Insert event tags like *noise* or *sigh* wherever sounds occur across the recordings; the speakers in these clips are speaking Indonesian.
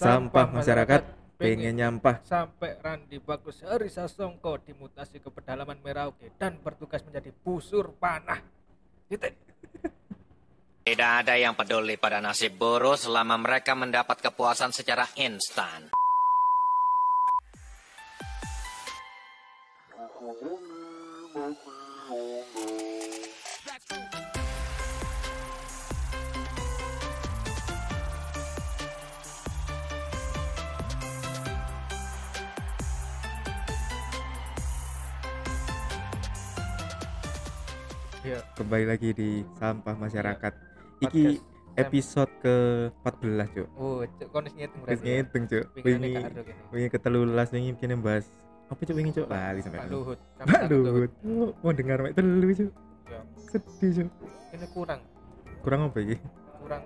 sampah masyarakat pengen nyampah sampai Randi Bagus Hari Sasongko dimutasi ke pedalaman Merauke dan bertugas menjadi busur panah. Titik. Tidak ada yang peduli pada nasib buruh selama mereka mendapat kepuasan secara instan. Kembali lagi di sampah masyarakat. Iki podcast Sam- episode ke 14 cuk. Oh, cuk kon wis ngitung wis berarti. ya? ngitung cuk? Wingi wingi ketelulas wingi kene bahas apa cuk wingi cuk? Lali sampe Pak Luhut. Pak Luhut. Oh, mau dengar mek telu cuk. Ya, sedih cuk. Ini kurang. Kurang apa iki? Kurang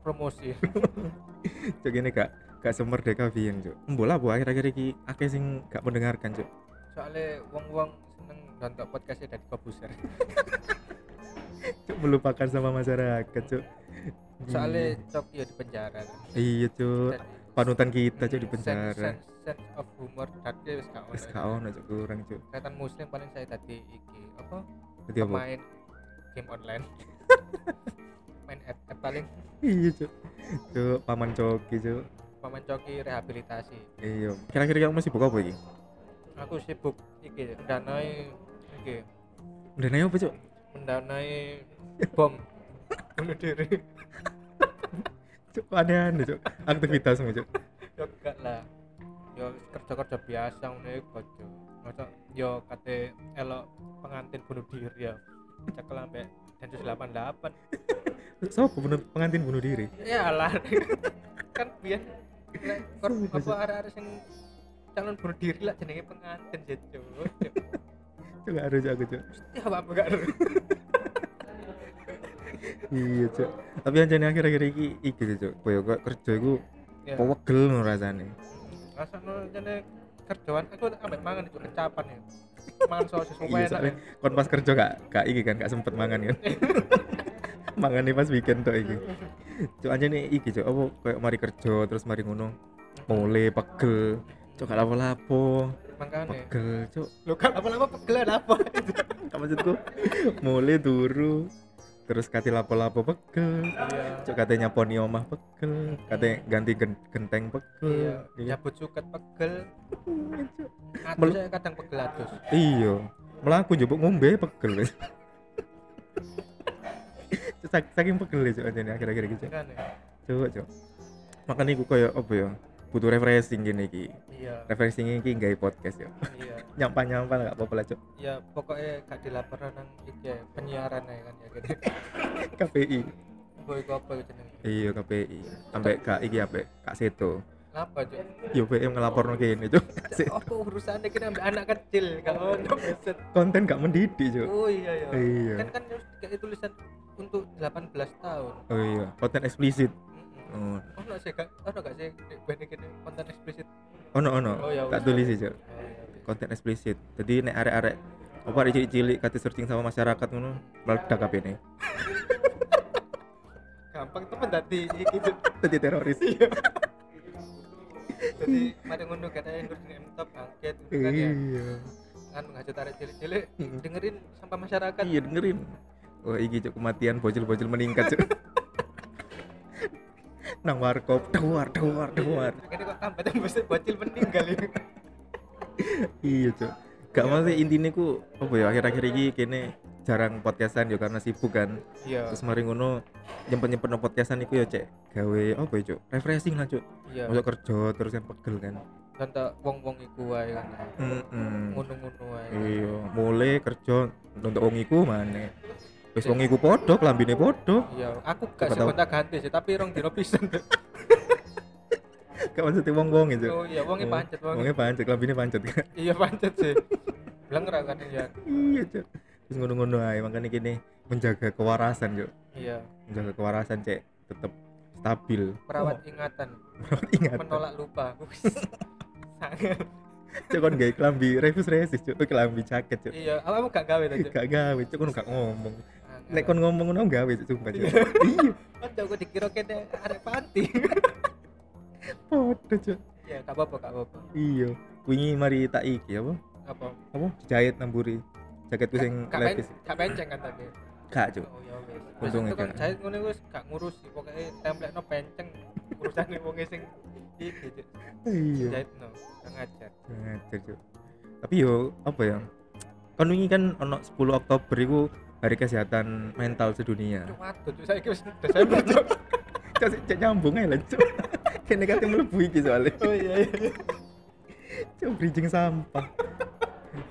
promosi. *laughs* *laughs* cuk ini gak gak semerdeka biyen cuk. Mbola bu akhir-akhir iki akeh sing gak mendengarkan cuk. Soalnya wong-wong seneng nonton podcastnya dari kobuser. *laughs* cuk melupakan sama masyarakat cuk Soalnya cok ya di penjara. kan. iya cuk panutan kita cuk di penjara Sense, sense of humor tadi wis gak wis ono. gak ono cuk kurang cuk Kelihatan muslim paling saya tadi iki apa? Dadi apa Pemain game online. *laughs* Main app, app paling iya cuk cuk paman coki cuk paman coki rehabilitasi. iya kira-kira kamu masih buka apa iki Aku sibuk iki mendanai iki nanya apa cuk mendanai bom. *laughs* Bunuh diri. cuk kok aneh-aneh cuk. Aktivitasmu cuk. Yo gak lah. Yo kerja-kerja biasa ngono iku cok masa yo kate elok pengantin bunuh diri ya cekel ambek Densus 88 siapa bener pengantin bunuh diri? Ya lah. Kan biar nek kor Sumpah, apa arek-arek sing calon bunuh diri lah jenenge pengantin Cok. cuk gak ada cuk aku cuk ya apa ada. *laughs* Iya cuk tapi anjane akhir-akhir iki iki cuk koyo kok kerja iku ya kok wegel ngono rasane. Rasane jane kerjaan aku ambek mangan itu kecapan ya. Mangan sosis iya enak ya. kon pas kerja gak gak iki kan gak sempet mangan kan. *laughs* Mangan nih pas weekend tok iki. Cuk anjane iki cuk. Apa koyo mari kerja terus mari ngono mulai pegel. Cuk gak lapo-lapo makanya. Pegel cuk. Lo kan apa-apa pegelan apa? Gak maksudku? Mulai turu terus kati lapo-lapo pegel. Iya. Cuk katanya poni omah pegel. Katanya ganti gen- genteng pegel. Iya iya. nyabut suket pegel. Atus Mel- saya kadang pegel atus iya. Melaku njupuk ngombe pegel Cuk, saking pegel ya cuk aja nih akhir-akhir gitu kan ya. Cuk cuk. Makanya iku koyo apa ya butuh refreshing gini iki iya. Refreshing iki gawe podcast ya iya. *laughs* Nyampah-nyampah gak apa-apa lah cuk. Ya pokoknya gak dilaporan nang iki ya, penyiaran ya kan ya gitu *laughs* KPI boy apa jenenge? Iya KPI sampai kak iki sampai kak Seto. Apa cuk? Yo PM ngelaporno kene cuk. Apa urusannya kita ambil anak kecil? Gak ono beset konten gak mendidik cuk. Oh iya iya. Iya. kan kan harus kayak tulisan untuk 18 tahun. Oh iya. Konten eksplisit. Oh. Ono sih gak ono gak sih benih gini konten eksplisit? Ono ono. Oh, ya tak tulis sih cuk. Oh, iya. konten eksplisit. Jadi nek arek-arek apa arek cilik-cilik kate searching sama masyarakat ngono meledak kabeh nih *laughs* gampang temen tadi iki Cuk. *laughs* jadi teroris. Iya. jadi pada ngono katanya endorse di top angket gitu kan ya. Iya. Kan ngajak tarik cilik-cilik dengerin sampah masyarakat. Iya dengerin. Wah iki cuk kematian bocil-bocil meningkat cuk *laughs* nang warkop dawar dawar dawar ini kok tambah tambah sih bocil meninggal ini iya cuk. Gak maksudnya intinya ku apa ya akhir-akhir ini kene jarang podcastan ya karena sibuk kan. Iya. Terus mari ngono nyempet no podcastan iku ya cek. Gawe apa ya cuk? Refreshing lah cuk. Iya. Masuk kerja terus kan pegel kan. Dan tak wong wong iku wae kan. Mm-mm. ngono ngono wae. Iya mulai kerja untuk wong iku mana wis wong iku podo klambine podo iya aku gak sebentar ganti sih tapi rong dino pisan Cuk. *laughs* gak maksudnya wong wong itu? Oh iya wonge pancet wonge. Wongnya pancet klambine pancet. *laughs* Iya pancet sih. Bilang ra kan ya iya cuk. Terus ngono-ngono ae makanya kini menjaga kewarasan cuk. Iya. Menjaga kewarasan cek. Tetep stabil. Merawat ingatan. Merawat ingat menolak lupa. *laughs* Sangat. Cuk kon gawe klambi reviews resis cuk. Klambi jaket cuk. Iya apa gak gawe tadi gak gawe cuk. Kon gak ngomong nek kon ngomong ngono gawe cuk sumpah iya Ojo gue dikira kene arek panti. *laughs* Cuk. ya gak apa-apa gak apa-apa Iya. Wingi mari tak iki apa? apa Apa? Dijahit namburi. Jaketku sing lepis. gak penceng kan tadi Gak, Cuk. oh ya wis Wis kan jahit ngono wis gak ngurus pokoknya template no penceng urusane wong sing iki Cuk. Iya. jahit no ngajar Ngajar, Cuk. Tapi yo apa ya? Kan wingi kan ono 10 Oktober iku Hari Kesehatan Mental Sedunia. Waduh saiki wis Desember. Cuk, *laughs* cek nyambung ae lah, Cuk. *laughs* Kene kate mlebu iki soalnya. oh iya iya Cuk, bridging sampah.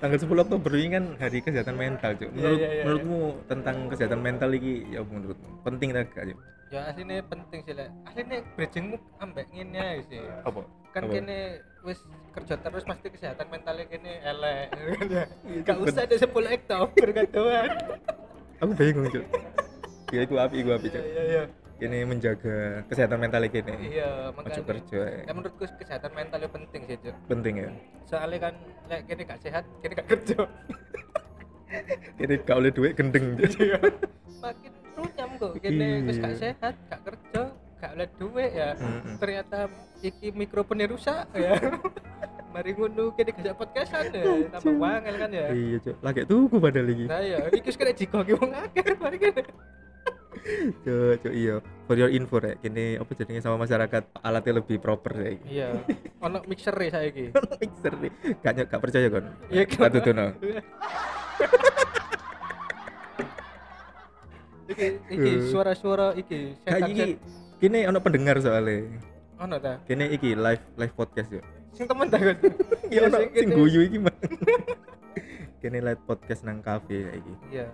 Tanggal 10 Oktober ini kan Hari Kesehatan Mental, Cuk. Iya, Menurut, iya, iya, menurutmu tentang kesehatan mental iki ya menurutmu? Penting tak gak, Cuk? ya aslinya penting sih lek aslinya bridgingmu ambek ngene sih Apa? kan Apa? kene wis kerja terus pasti kesehatan mentalnya kene elek *laughs* Iya, gak usah ada 10 Oktober kan Aku bingung, Cuk. *laughs* Ya iku api, iku api, Cuk. iya iya Kene menjaga kesehatan mental kene. iya makanya kerja. ya. ya menurutku kesehatan mentalnya penting sih Cuk. Penting ya. soalnya kan lek kene gak sehat kene gak kerja *laughs* Kene gak oleh duit gendeng. *laughs* Iya. makin runyam kok kene wis gak Iya. sehat gak kerja gak oleh duit ya Mm-mm. ternyata iki mikrofonnya rusak ya mari ngono kene gak podcastan ya tambah wangel kan ya Iya, Cuk. Lagi tuku padahal iki. nah ya iki wis kena jigoki wong akeh mari kene Cuk, Cuk, iya. For your info rek, kene apa jenenge sama masyarakat alatnya lebih proper iki. iya ono mixer e saiki *laughs* Mixer nih. Gak nyok, gak percaya kon. Iya, Gak tutuno. *laughs* iki iki suara-suara iki Gak setan iki. Kene ono pendengar soalnya. ono ta Kene iki live live podcast yo. Sing temen ta Iya ono sing sing guyu iki mah. *laughs* Kene live podcast nang cafe ya iki. iya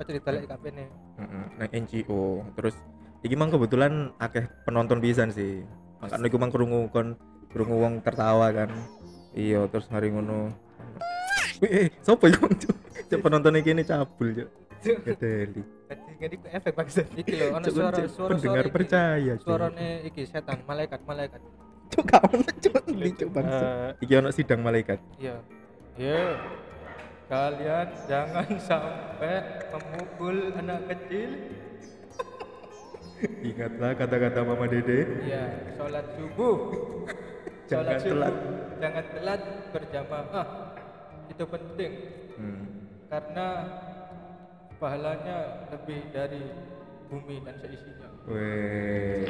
aja ditolak kabeh nih Heeh, nang NGO. Terus iki mang kebetulan akeh penonton pisan sih. Makanya iku mang krungu kon krungu wong tertawa kan. Iya, terus mari ngono. Wih, eh, sopo iku *laughs* Mang, Cuk? Iki ini cabul, Cuk. Gedeli. Iku efek bangsa iki lho ono Cuk, suara Cuk, suara pendengar percaya, suarane iki setan malaikat malaikat Cuk, gak ono, Cuk. Ini, Cuk, bangsa. Eh, Iki ono sidang malaikat. Iya. Ya. Kalian jangan sampai memukul anak kecil. *laughs* Ingatlah kata-kata Mama Dede. Ya, sholat subuh. *laughs* Jangan Sholat subuh. telat. Jangan telat berjamaah. Itu penting Hmm. karena pahalanya lebih dari bumi dan seisinya. Weh.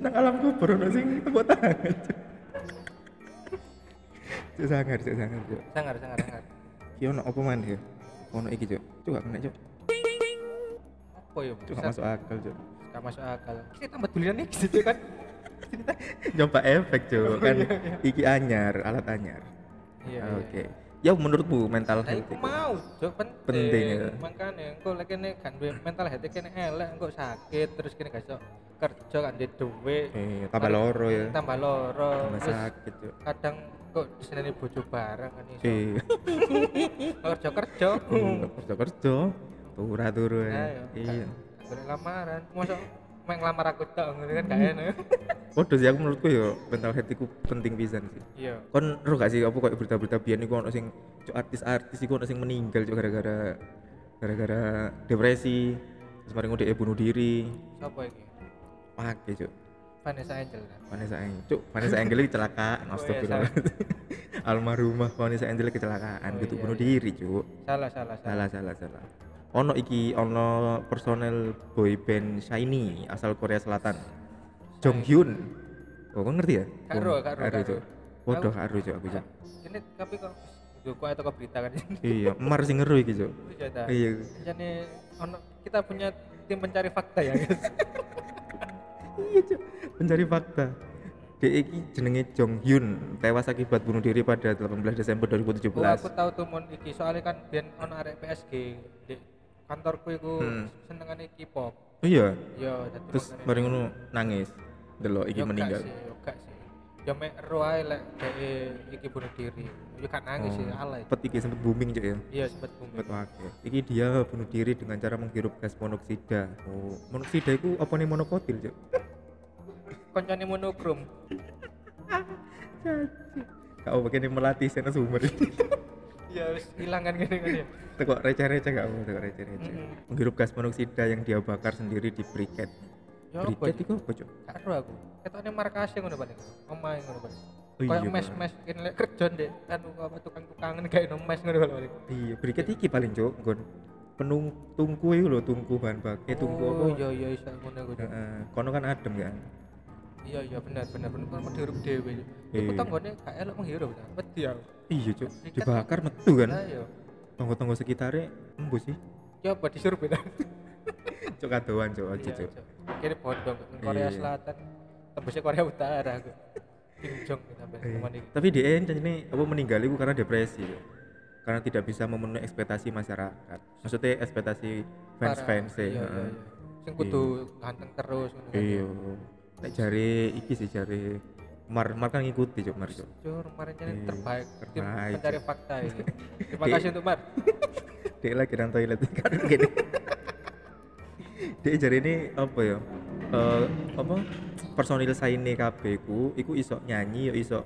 Nang alam kubur ono sing tepuk tangan. Cuk. Cuk sangar, cuk sangar, cuk. Sangar, sangar, sangar. Ki ono apa man ya? Ono iki, cuk. Cuk gak kena, cuk. Apa ya? Cuk gak masuk akal, cuk. Gak masuk akal. Kita tambah dulian nih gitu kan. Nyoba efek, cuk. Kan iya, iya. iki anyar, alat anyar. Iya. Ah, Oke. Ya menurutmu mental Lah health itu? mau, Cuk, penting. Penting, ya. Makane engko lek kene kan duwe mental health kene elek engko sakit terus kene gak kerja kan duwe duit. Eh, tambah loro ya. Tambah loro. Tambah Terus sakit, cuk. kadang kok diseneni bojo bareng kan iso. *laughs* Eh, Kerja kerja. kerja kerja, turu turu ya. Iya. Lamaran. Mosok mek ngelamar aku tok ngono kan gak enak. *laughs* Waduh sih aku menurutku ya mental health itu penting pisan sih. Iya. Kon ro gak sih apa kayak berita-berita biyen iku ono sing cuk artis-artis iku ono sing meninggal cuk gara-gara gara-gara depresi. Terus mari ngode bunuh diri. Sopo iki? Pake cuk. Vanessa Angel kan. Vanessa Angel. Cuk, Vanessa Angel kecelakaan. *laughs* Oh, iya, Astagfirullah. *laughs* Almarhumah Vanessa Angel kecelakaan Oh, gitu iya, bunuh iya. diri cuk. Salah salah Salah salah salah. Ono iki ono personel boy band Shiny asal Korea Selatan. Jong Hyun. Oh, kau ngerti ya? Karo, karo, karo. Cuk. Waduh, karo cuk aku cuk. Ini tapi kok atau ke berita kan Iya, Mar sing ngeru iki cuk. Iya. Iya. Jadi ono kita punya tim pencari fakta ya guys. Iya cuk. Pencari fakta. Dek iki jenenge Jong Hyun, tewas akibat bunuh diri pada 18 Desember 2017. Oh, aku tahu tuh mon iki soalnya kan biyen ono arek PSG di kantorku iku Hmm. senengane K-pop. Oh iya. Dadi Terus bareng ngono nangis. Delok iki meninggal. sih, yo gak sih. Yo mek ero ae lek dhek iki bunuh diri. Yo kan nangis sih alay. Sempet iki sempet booming cuk ya. Iya sempet bumi. Sempet wake. Iki dia bunuh diri dengan cara menghirup gas monoksida. Oh, monoksida itu apa nih monokotil cuk? Koncone monokrom. *laughs* Kau begini melatih sana sumber. Ya wis ilang kan gini kan ya. Tekok receh-receh gak mau tekok receh-receh. Menghirup gas monoksida yang dia bakar sendiri di briket. Ya apa? Briket iku apa, Cuk? Karo aku. Ketokne markase ngono paling. Omahe ngono paling. Oh Kayak Pak. mes-mes kene lek kerja ndek anu apa tukang-tukangan gawe no mes ngono paling. Iya, briket iki paling, Cuk. Nggon penung tungku iku lho, tungku bahan baku, tungku apa? Oh iya iya iso ngono kono kan adem kan. Iya iya benar benar benar kan menghirup dhewe. Iku Iya. tanggone gak elok menghirup. Wedi aku. Iya. Briket- Dibakar metu kan. Yo. Tonggo-tonggo sekitarnya embus sih. Coba disuruh beda. *laughs* Cuk kadoan, Cuk. Aja, Iya. Cuk. Kiri bodong Korea Iya. Selatan. Tembusnya Korea Utara aku. Kim Jong Iya. Tapi dia ini apa meninggal itu karena depresi. Karena tidak bisa memenuhi ekspektasi masyarakat. Maksudnya ekspektasi Parah. fans-fans Iya, iya, heeh. iya. Sing kudu ganteng terus kan. Iya. Nek jari iki sih jari Mar Mar kan ngikuti cuk Mar cuk. Jujur, kemarin jadi Iya, terbaik tim pencari Cuk. fakta ini. *laughs* Terima kasih untuk Mar. *laughs* Dia lagi nang toilet kan gini. *laughs* Dia jari ini apa ya? Eh apa personil saine kabeh ku iku iso nyanyi ya iso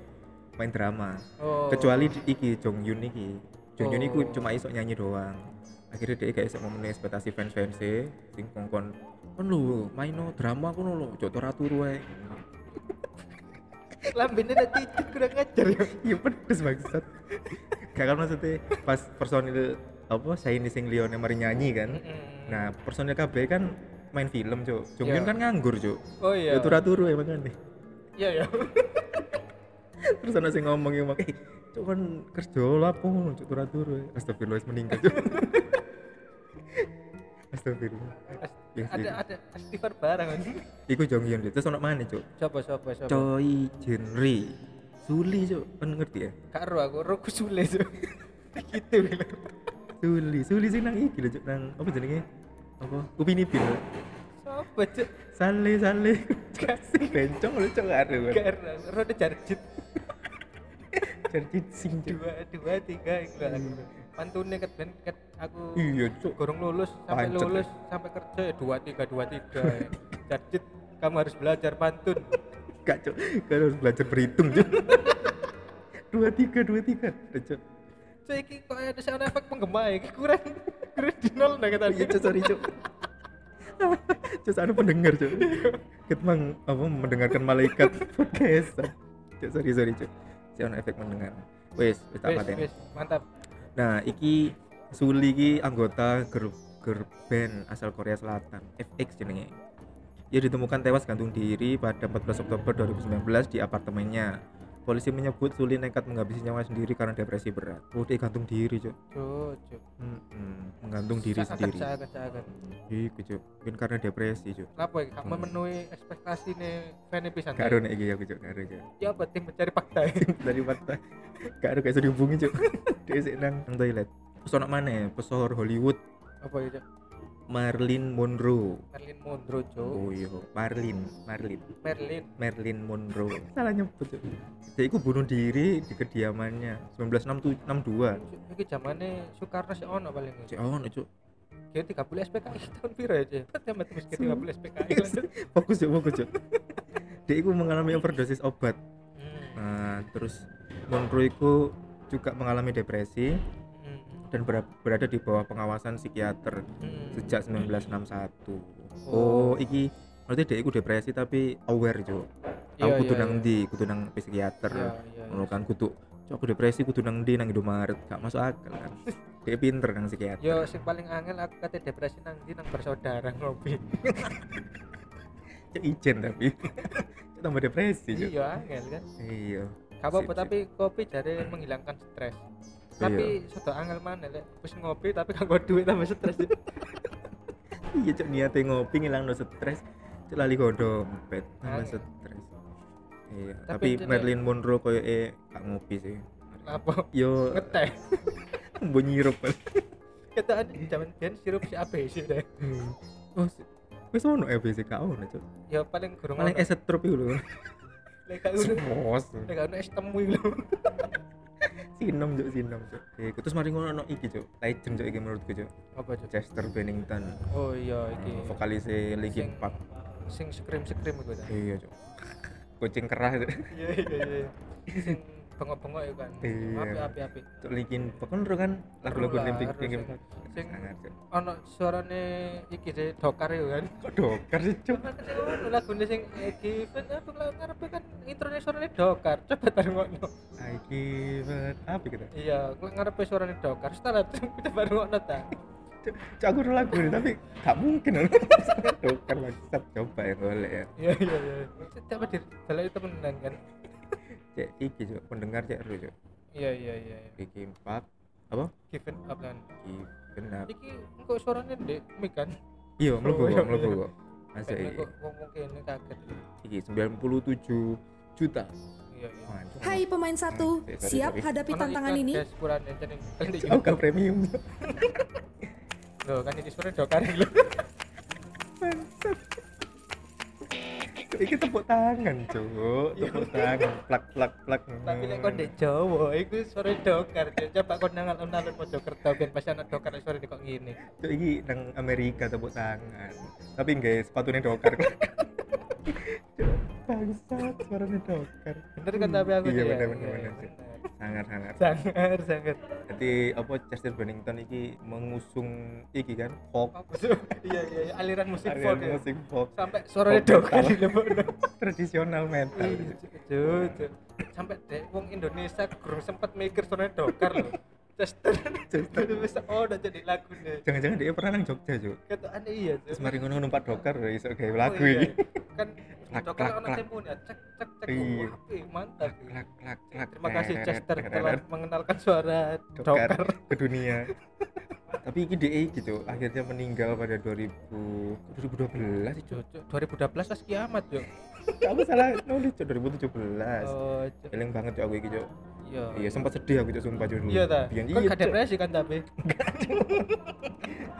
main drama. Oh. Kecuali di- iki Jong Yun iki. Jong Yun iku Oh. cuma iso nyanyi doang. Akhirnya dia gak iso memenuhi ekspektasi fans-fans sing kongkon kan lu maino drama kono lho, cok ora turu wae. Lambene netizen kurang ajar ya. Iya pedes bangsat. Gak kan maksudnya pas personil apa saya ini sing lione mari nyanyi kan. Nah, personil KB kan main film, Cuk. Jong Yun Iya. kan nganggur, Cuk. oh iya. Ya turu-turu ya makanya. Iya ya. *laughs* Terus ana sing ngomong yang eh, Cuk kan kerja lapo ngono, Cuk turu-turu. ya." Astagfirullah meninggal, Cuk. *laughs* Astagfirullah. Ya, ada sih. ada Steven barang kan. Iku Jong Yun. Terus ono mana, Cuk? Coba coba coba. Choi Jinri. Suli, Cuk. Kan ngerti ya? Karo aku roku sule Cuk. gitu *laughs* gitu. Suli, Suli sing nang iki lho, Cuk, nang apa jenenge? Apa? Upin Ipin. lho. Coba Cuk. Sale sale. *laughs* Kasih bencong lho, Cuk karo. Karo rada jarjit *laughs* Jadi sing dua dua tiga enggak aku. Pantune ket ben ket aku Iya, Cuk. gorong lulus sampai Pancet, lulus sampai kerja ya dua tiga dua tiga ya. *laughs* Jarjit kamu harus belajar pantun. Gak, Cuk. Kan harus belajar berhitung, Cuk. *laughs* dua tiga, dua tiga. Cuk. Cuk iki kok ada sound efek penggema iki kurang kurang di nol nah kata Iya, Cuk, sorry, Cuk. Cuk, anu pendengar, Cuk. Kita mang apa mendengarkan malaikat *laughs* podcast. Cuk, sorry, sorry, Cuk. Jangan efek mendengar. Wes, wis tak Wis, paten. wis, mantap. Nah, iki Suli iki anggota grup girl band asal Korea Selatan, FX jenenge. Ia ditemukan tewas gantung diri pada 14 Oktober 2019 di apartemennya. Polisi menyebut Suli nekat menghabisi nyawa sendiri karena depresi berat. Oh, dia gantung diri, Cuk. Cuk, cuk. Mm-mm, menggantung diri sendiri. seakan- seakan. Iku, Cuk. Mungkin karena depresi, Cuk. Kenapa? Gak Hmm. memenuhi ekspektasi nih fan pisan. Ada nek iki aku, Cuk. Gak ada, Cuk. Ya tim mencari fakta ya? *laughs* Dari mata. Gak ada kayak dihubungi, Cuk. *laughs* Dia sik nang toilet. Terus ono mana pesohor Hollywood apa ya, Cuk? Marilyn Monroe. Marilyn Monroe, Cuk. Oh iya, Marilyn, Marilyn, Marilyn. Marilyn Monroe. *laughs* Salah nyebut. Dia itu bunuh diri di kediamannya 1962. Cuk, Iki zamane Soekarno sih ono paling. Cek oh, cuk. Dia 30 SPKI *laughs* tahun piro ya? Kan wis ke 30 SPKI. lanjut. Fokus cuk, fokus cuk. *laughs* Dia itu mengalami overdosis obat. Hmm. Nah, terus Monroe itu juga mengalami depresi. Dan ber- berada di bawah pengawasan psikiater Hmm. sejak 1961. Oh. Oh, iki berarti dia itu depresi tapi aware cuk. Aku Iya, kudu iya, nang iya. ndi, kudu nang psikiater. Iya, iya. ngono kan kudu cok aku depresi kudu nang ndi nang Indomaret gak masuk akal kan *laughs* dia pinter nang psikiater Yo sing paling angel aku kate depresi nang ndi nang bersaudara ngopi. cok ijen tapi tambah depresi Iya angel kan. iya Gak apa-apa tapi kopi jare menghilangkan stres. Tapi sudah angel mana lek wis ngopi tapi kanggo duit tambah stres. *laughs* Iya cok niate ngopi ngilangno stres. Cok lali go dompet tambah stres. Iya Tapi tapi, Marilyn Monroe koyo eh gak ngopi sih. Apa? yo. Ngeteh. *laughs* mbok nyirup Kita ada zaman biyen sirup si ABC deh. oh si- wis ono EBC gak ono cok Ya paling gurung paling eset trup iku lho. Lek gak. Lek ono es temu iku lho. *laughs* Sinom cok sinom cok iku terus mari ngono ono iki cok legend cok iki menurutku cok Apa Cuk? Chester Bennington Oh iya iki. vokalis Linkin Sing- Park Sing scream-scream iku ta. iya cok kucing kerah cok Iya iya iya. Bengok-bengok iku kan. Iya. Api api api. Cok Linkin Park kan kan lagu-lagu Linkin sing- sing- Ono suarane iki deh dokar iku kan. kok dokar sih cok Cuma kan ono anu lagu sing given apa lagu ngarepe kan introne suarane dokar. Coba tar ngono I give it apa gitu iya ngarepe suarane dokar? Setelah itu kita baru ngono ta Cok aku lagu ini tapi gak mungkin *laughs* dokter maksud coba ya boleh ya. Iya iya iya. Setiap hadir dalam temenan kan cek iki cok pendengar cek ru cok iya iya iya iya. iki empat apa given up kan iki genap iki engko suarane ndek mic kan iya mlebu Oh, iya, kok mlebu iya. kok masuk Kayaknya iki kok ngomong kene kaget iki 97 juta iya iya. Hai pemain satu, siap sorry. hadapi tantangan ini? kurangnya jeneng kan premium. Loh, kan ini suara dokar lho. Iki tepuk tangan cok tepuk tangan plak plak plak Tapi lek kon ndek Jawa iku suara dokar. Cuk. Coba kon nang alun-alun Mojokerto ben pas ana dokar suara kok ngene. Cok, iki nang Amerika tepuk tangan tapi nggak sepatunya dokar *laughs* bangsat suaranya dokar Bener kan tapi aku iya ya? bener bener Iya, bener iya, sangat sangat Sangat sangat. jadi apa Chester Bennington iki mengusung iki kan folk? Iya iya iya, aliran musik aliran folk ya. musik folk Sampai suaranya lebokno. *laughs* tradisional metal Iya. Sampai dek wong Indonesia kurang sempet mikir suara dokar lho. Chester. Chester *laughs* wis oh udah jadi lagu deh. jangan-jangan dia pernah nang Jogja Cok Kata aneh iya, Cuk. terus mari ngono numpak dokar ya iso gawe lagu Oh, iya. iki kan dokter klak, anak klak. cek cek cek Iya. Apik, mantap klak klak klak terima kasih Chester telah mengenalkan suara dokter ke dunia *laughs* tapi iki DE gitu akhirnya meninggal pada 2000 2012 itu Cuk, 2012 pas kiamat Cuk. aku salah nulis Cok, 2017 oh Cuk. Eling banget Cok, aku iki Cok. Iya Iya sempat sedih aku Cok, sumpah Cok. iya ta Biyen kan iya Cok, depresi kan tapi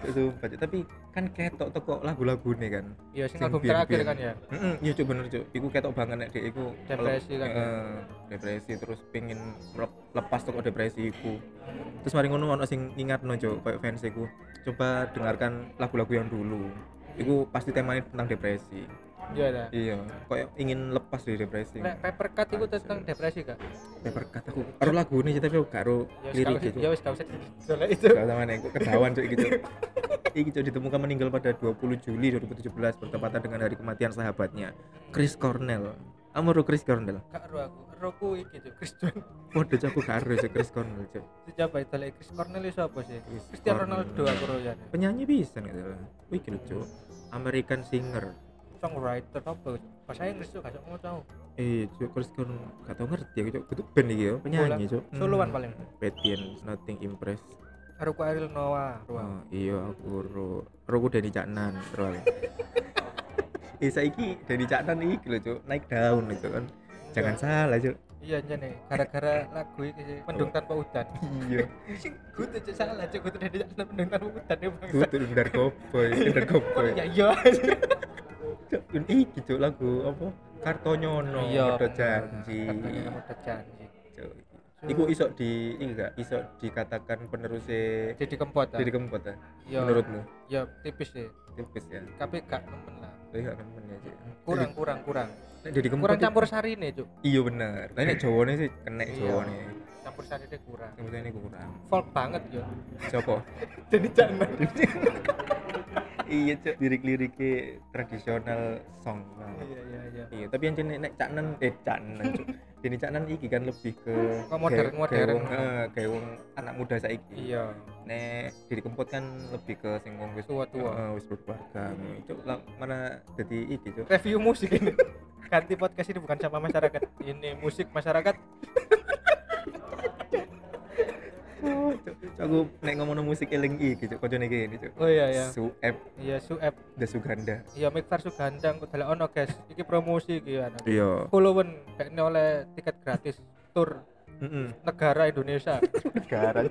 Cok, sumpah. Tapi kan ketok teko lagu-lagu nih kan. iya sing album terakhir kan ya Heeh, iya Cok bener Cok. Iku ketok banget nek iku Depresi kan, ya? Depresi terus melep- lepas teko depresi iku. Terus mari ngono ono sing ngingatno Cok, koyo fans iku. Coba dengarkan lagu-lagu yang dulu. Iku pasti temanya tentang depresi. Iya ta Iya, koyo ingin lepas dari depresi. Nek paper cut itu tentang depresi kak paper cut aku karo lagu ini tapi aku karo ya lirik gitu ya wis gak usah *laughs* soalnya itu Gak sama nih, kok ketahuan cok gitu. Iki cok ditemukan meninggal pada 20 Juli 2017 bertepatan dengan hari kematian sahabatnya Chris Cornell. Kamu ro Chris Cornell? gak ero aku eroku iki Cuk Christian Waduh cok aku gak cok Chris Cornell cok. coba itu lagi Chris Cornelius apa sih Chris Cristiano Cornell. Ronaldo aku ro ya Penyanyi bisa nih tuh. Wih cok. American singer. Songwriter apa bahasa Inggris tuh gak mau tahu Eh cok Chris Cornell gak tau ngerti aku cok. Kudu band yo penyanyi cok. soloan paling Petian nothing impress. Aku Ariel Noah Oh, iya aku ro ro ku Deni Caknan ro. Eh *laughs* saiki Deni Caknan iki lho cuk naik daun itu kan. Jangan salah cuk. iya aja nih gara-gara lagu ini sih mendung tanpa hutan Iya. *laughs* gue tuh salah cek gue tuh dari mendung tanpa hutan ya bang Kudu ndar cowboy, ndar cowboy. ya iya Cuk, *laughs* iki cuk lagu apa? Kartonyono iya Medot janji. katanya udah janji Cuk. Iku iso di iki gak iso dikatakan penerusnya jadi kempot ah. jadi kempot ya? Menurutmu? ya tipis sih Tipis ya. tapi gak nemen lah Iya nemen ya kurang kurang kurang jadi kempot kurang campur sari nih cuk Iya bener. Nah nek *laughs* Jawane sih kena Iya. Jawane. Campur sari ini kurang. Yang ini kurang. folk banget yo. Siapa? *laughs* jadi jangan *laughs* iya cok lirik-liriknya tradisional song. Iya iya iya. Iya tapi yang jenis nek caknen eh caknen cok jadi caknen iki kan lebih ke Kok modern- modern. kayak wong eh, anak muda saiki. Iya. Nek diri kempot kan lebih ke sing wong wis Tua-tua. eh, wis berkeluarga. Cok lah mana jadi iki cok review musik ini. *laughs* Ganti podcast ini bukan sama masyarakat. Ini musik masyarakat aku nek ngomong musik eling iki cok kocone iki cok oh iya iya. Suep. Iya suep. The Suganda. Iya Mikfar Sugandang aku dalam ono guys. Iki promosi iki anak iya. Followan kayaknya oleh tiket gratis tour heeh negara Indonesia. *laughs* Negara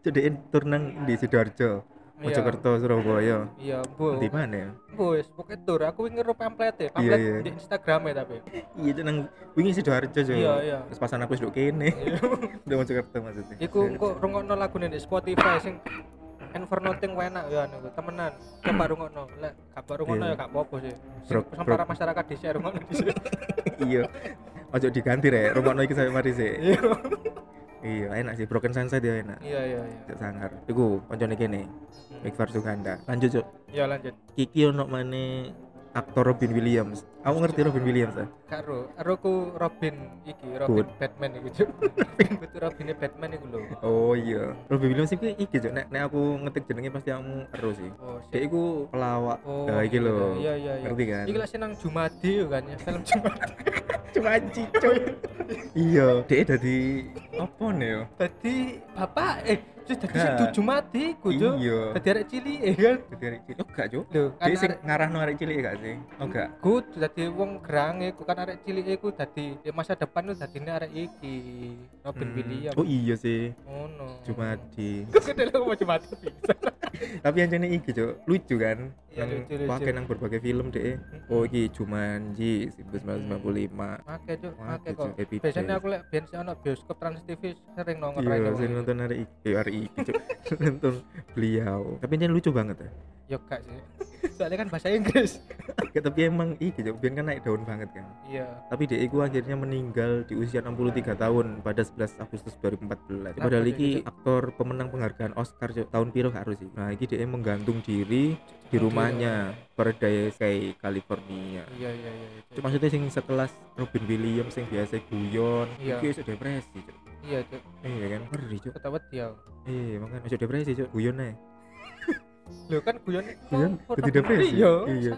Cediin tur nang di Sidoarjo Mojokerto Surabaya. Iya bu. Di mana ya? Bos pokoknya tour aku ingin rupa pamflet Iya, pamflet iya. di Instagram ya tapi. Iya itu nang wingi Sidoarjo jo Iya, iya. terus pasan aku duduk kene. *laughs* Udah Mojokerto maksudnya. Iku kok rungokno lagu di Spotify sing Inferno ting enak ya niku temenan. Coba rungokno. Lek gak baru rungokno Iya. ya gak apa-apa sih. Para masyarakat di share rungokno di sini *laughs* iya. Ojo diganti rek rumah iki sampe mari sih iya iya enak sih. Broken sunset ya enak. Iya iya iya. Cek sangar iku koncone kene Mikfar Suganda. Lanjut cuk. Ya lanjut. Kiki ono mana aktor Robin Williams. Aku ngerti Robin Williams ah karo aku Robin iki Robin Good. Batman iki cuk. *laughs* Betul Robinnya Batman iku lho. Oh iya. Robin Williams iki iki cuk. Nek, nek aku ngetik jenenge pasti kamu ero sih. Oh dia iku pelawak Oh, nah, iki lho. iya iya iya. ngerti kan? Iki lah senang Jumadi yo kan ya, film Jumadi. *laughs* cuma cicuk *laughs* iya. Dia dadi apa nih yo? Dadi bapak eh terus dadi sing Gak. du Jumadi ku Cuk. iya Dadi arek cilik eh kan. dadi arek cilik oh gak cuk Lho, kan dia sing arek ngarahno arek cilik gak sih oh gak ku dadi wong gerange ku kan arek cilik iku dadi di masa depan ku dadine arek iki Robin Hmm. Williams. oh iya sih Ngono. Jumadi Kok *laughs* kedel aku mau Jumadi bisa. tapi yang jenis iki cuk lucu kan yang lucu, lucu. pakai nang berbagai film deh oh iki Jumanji 1995 Make Cuk, Cuk, kok. Happy Biasanya aku lek biyen sih ono bioskop Trans TV sering nongol iya gitu. nonton hari iki hari iki cuk *laughs* nonton beliau tapi yang lucu banget ya Yo gak sih. Soalnya kan bahasa Inggris. *laughs* Tapi emang iki cuk kan naik daun banget kan Iya. tapi dia itu akhirnya meninggal di usia 63 tahun pada 11 Agustus 2014 Kenapa padahal iki aktor pemenang penghargaan Oscar Cuk. tahun piro harus sih nah iki dia menggantung diri di rumahnya Paradise kayak California Iya iya iya. iya. Cuk, maksudnya sing sekelas Robin Williams yang biasa guyon Iya. iki iso depresi Cuk. Iya, Cuk. iya kan ngeri Cuk. Ketawa dia. iya makanya iso depresi Cuk. guyon ae *laughs* Lho kan guyon Guyon, Robin depresi? Iya. Iya.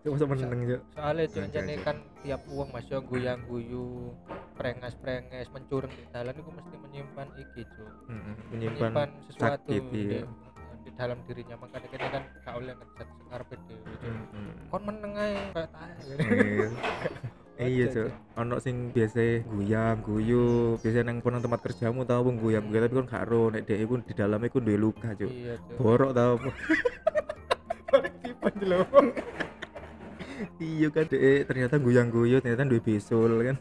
Cuk, masa meneng Cuk. Soalnya Cuk jane kan tiap uang Mas yo guyang-guyu, prengas-prenges, mencurang di dalam itu mesti menyimpan iki, Cuk. Mm-mm, menyimpan Menyimpan sesuatu sakit, iya. Di dalam dirinya makanya kita kan gak oleh ngejat sekarepe dhewe. Cuk. Mm-mm. Kon meneng ae kayak tae. Iya. *laughs* iya cok ono sing biasa guyang guyu biasa nang kono tempat kerjamu tau apa guyang guyu tapi kan gak ro nek dhek iku di dalam iku duwe luka cok Iya, Cuk. borok tau *laughs* apa Tipe lho. iya kan dhek ternyata guyang guyu ternyata duwe bisul kan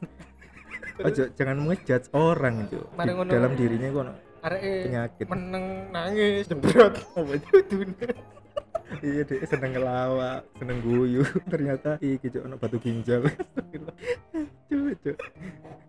Ojo jangan ngejudge orang cok di dalam dirinya kok ono Areke penyakit meneng nangis jebrot. Oh, *laughs* dudune. iya dhek seneng ngelawak seneng guyu *laughs* ternyata iki cok ono batu ginjal cok cok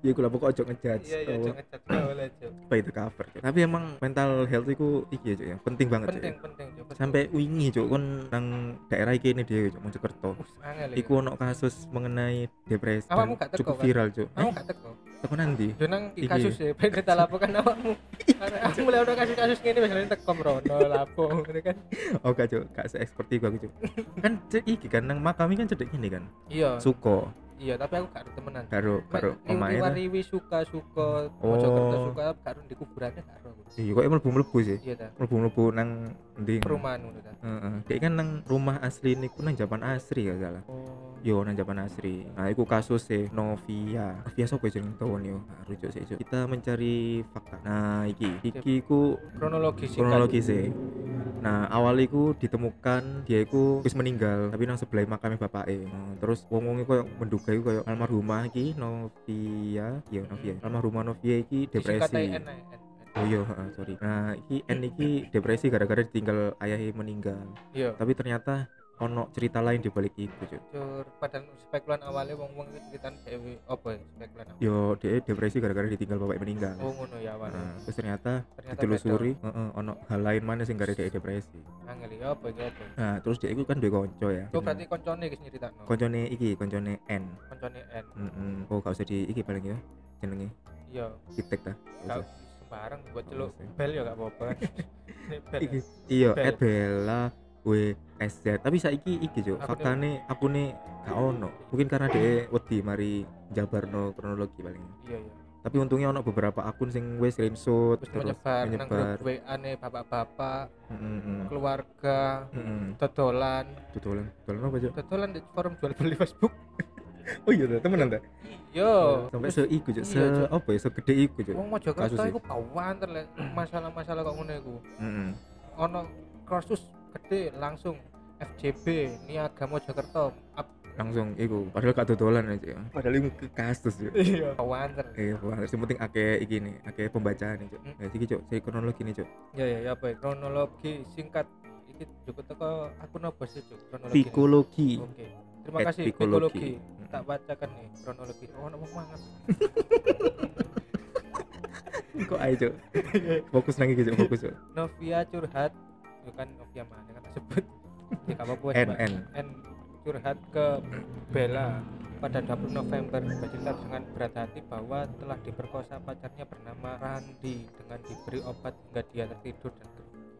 iya kula pokok ojo ngejudge Iya, iya. Cuk, ngejat gak oleh, Cuk. apa itu cover Cuk. tapi emang mental health itu iki ya Cuk, ya penting banget ya. Penting, penting, Cuk. penting. sampai wingi cuk kon nang daerah iki ini dia cuk Mojokerto Us, angel iki. iku ono kasus mengenai depresi cukup kan? viral cuk Aku eh, gak teko. Teko nanti Yo nang kasus ya, *laughs* pengen kita laporkan awakmu. Karena aku mulai ono kasus-kasus ngene misalnya teko mrono lapo ngene kan. oh gak cuk gak se expert iku aku cuk kan iki kan nang makami kan cedek gini kan Iya, suko iya tapi aku gak temenan. karo karo omae ta. Riwi suka suka Oh. Mojokerto suka karo di kuburannya karo. iya kok mlebu mlebu sih Iya ta. mlebu mlebu nang ndi Perumahan ngono ta. Heeh. Dia kan nang rumah asli niku nang Japan Asri ya salah. Oh. Yo nang Japan Asri. Nah, iku kasus e Novia. Novia sapa jeneng tawon yo? Nah, rujuk sik. Kita mencari fakta. Nah, iki iki iku Kronologi sih. kronologi sih. Nah, awal iku ditemukan dia iku wis meninggal, tapi nang sebelah makamnya bapake. Nah, terus wong-wong iku koyo menduga iku koyo almarhumah iki Novia, iya Novia. Almarhumah Novia iki depresi. Oh iya, heeh, sorry. Nah, iki N iki depresi gara-gara ditinggal ayahnya meninggal. Iya. Tapi ternyata ono cerita lain di balik itu, Cuk. Cur, padahal spekulan awalnya wong-wong itu ceritaan dewe apa ya spekulan awal. Yo, dia depresi gara-gara ditinggal bapak meninggal. Oh ngono ya awalnya. Nah, terus ternyata Ternyata ditelusuri, heeh, ono hal lain mana sing gara dia depresi. Angel ya apa iki apa. Nah, terus dia itu kan duwe konco ya. Oh berarti koncone iki nyeritakno. koncone iki, koncone N. Koncone N. Heeh. Oh, gak usah di iki paling ya. Jenenge Iya. Kitek ta. Gak Sembarang buat celuk usah. bel ya gak apa-apa. *laughs* Iki iya, at Bella WSZ. Tapi saiki iki, Cuk. Akune- Faktane akune gak ono. Mungkin karena dia wedi mari jabarno kronologi paling. Iya iya. Tapi untungnya ono beberapa akun sing wis screenshot Terus terus menyebar menyebar. grup WA ne bapak-bapak, keluarga, Heeh. dodolan, Tutulan. Tutulan apa, Cuk? dodolan di forum jual beli Facebook. *laughs* Oh iya, ta, temenan ta? Yo. Sampai se iku. Se Iya, Cuk. apa ya, segede iku, Cuk. Wong Kasus Mojokerto sih. iku kawanter lek masalah-masalah kok ngono iku. Heeh. Ono kasus gede langsung FJB Niaga Mojokerto. Up. Langsung iku, padahal gak tutulan aja. Padahal iku kasus, Cuk. Iya. Kawanter. Eh, wah, yang penting akeh iki nih, akeh pembacaan nih, Cuk. Hmm. Nah, iki, Cuk, saya kronologi nih, Cuk. Ya ya ya apa ya? kronologi singkat iki juga teko akun apa sih Cuk? kronologi. Psikologi. Oke. Terima At kasih. Hmm. Tak bacakan nih kronologi. Oh, ono wong mangan. Kok ae, Cuk? Fokus nang iki, Cuk, fokus. Novia curhat itu kan Novia mana kan sebut ya apa-apa N. N. N curhat ke Bella pada 20 November bercerita dengan berat hati bahwa telah diperkosa pacarnya bernama Randi dengan diberi obat hingga dia tertidur dan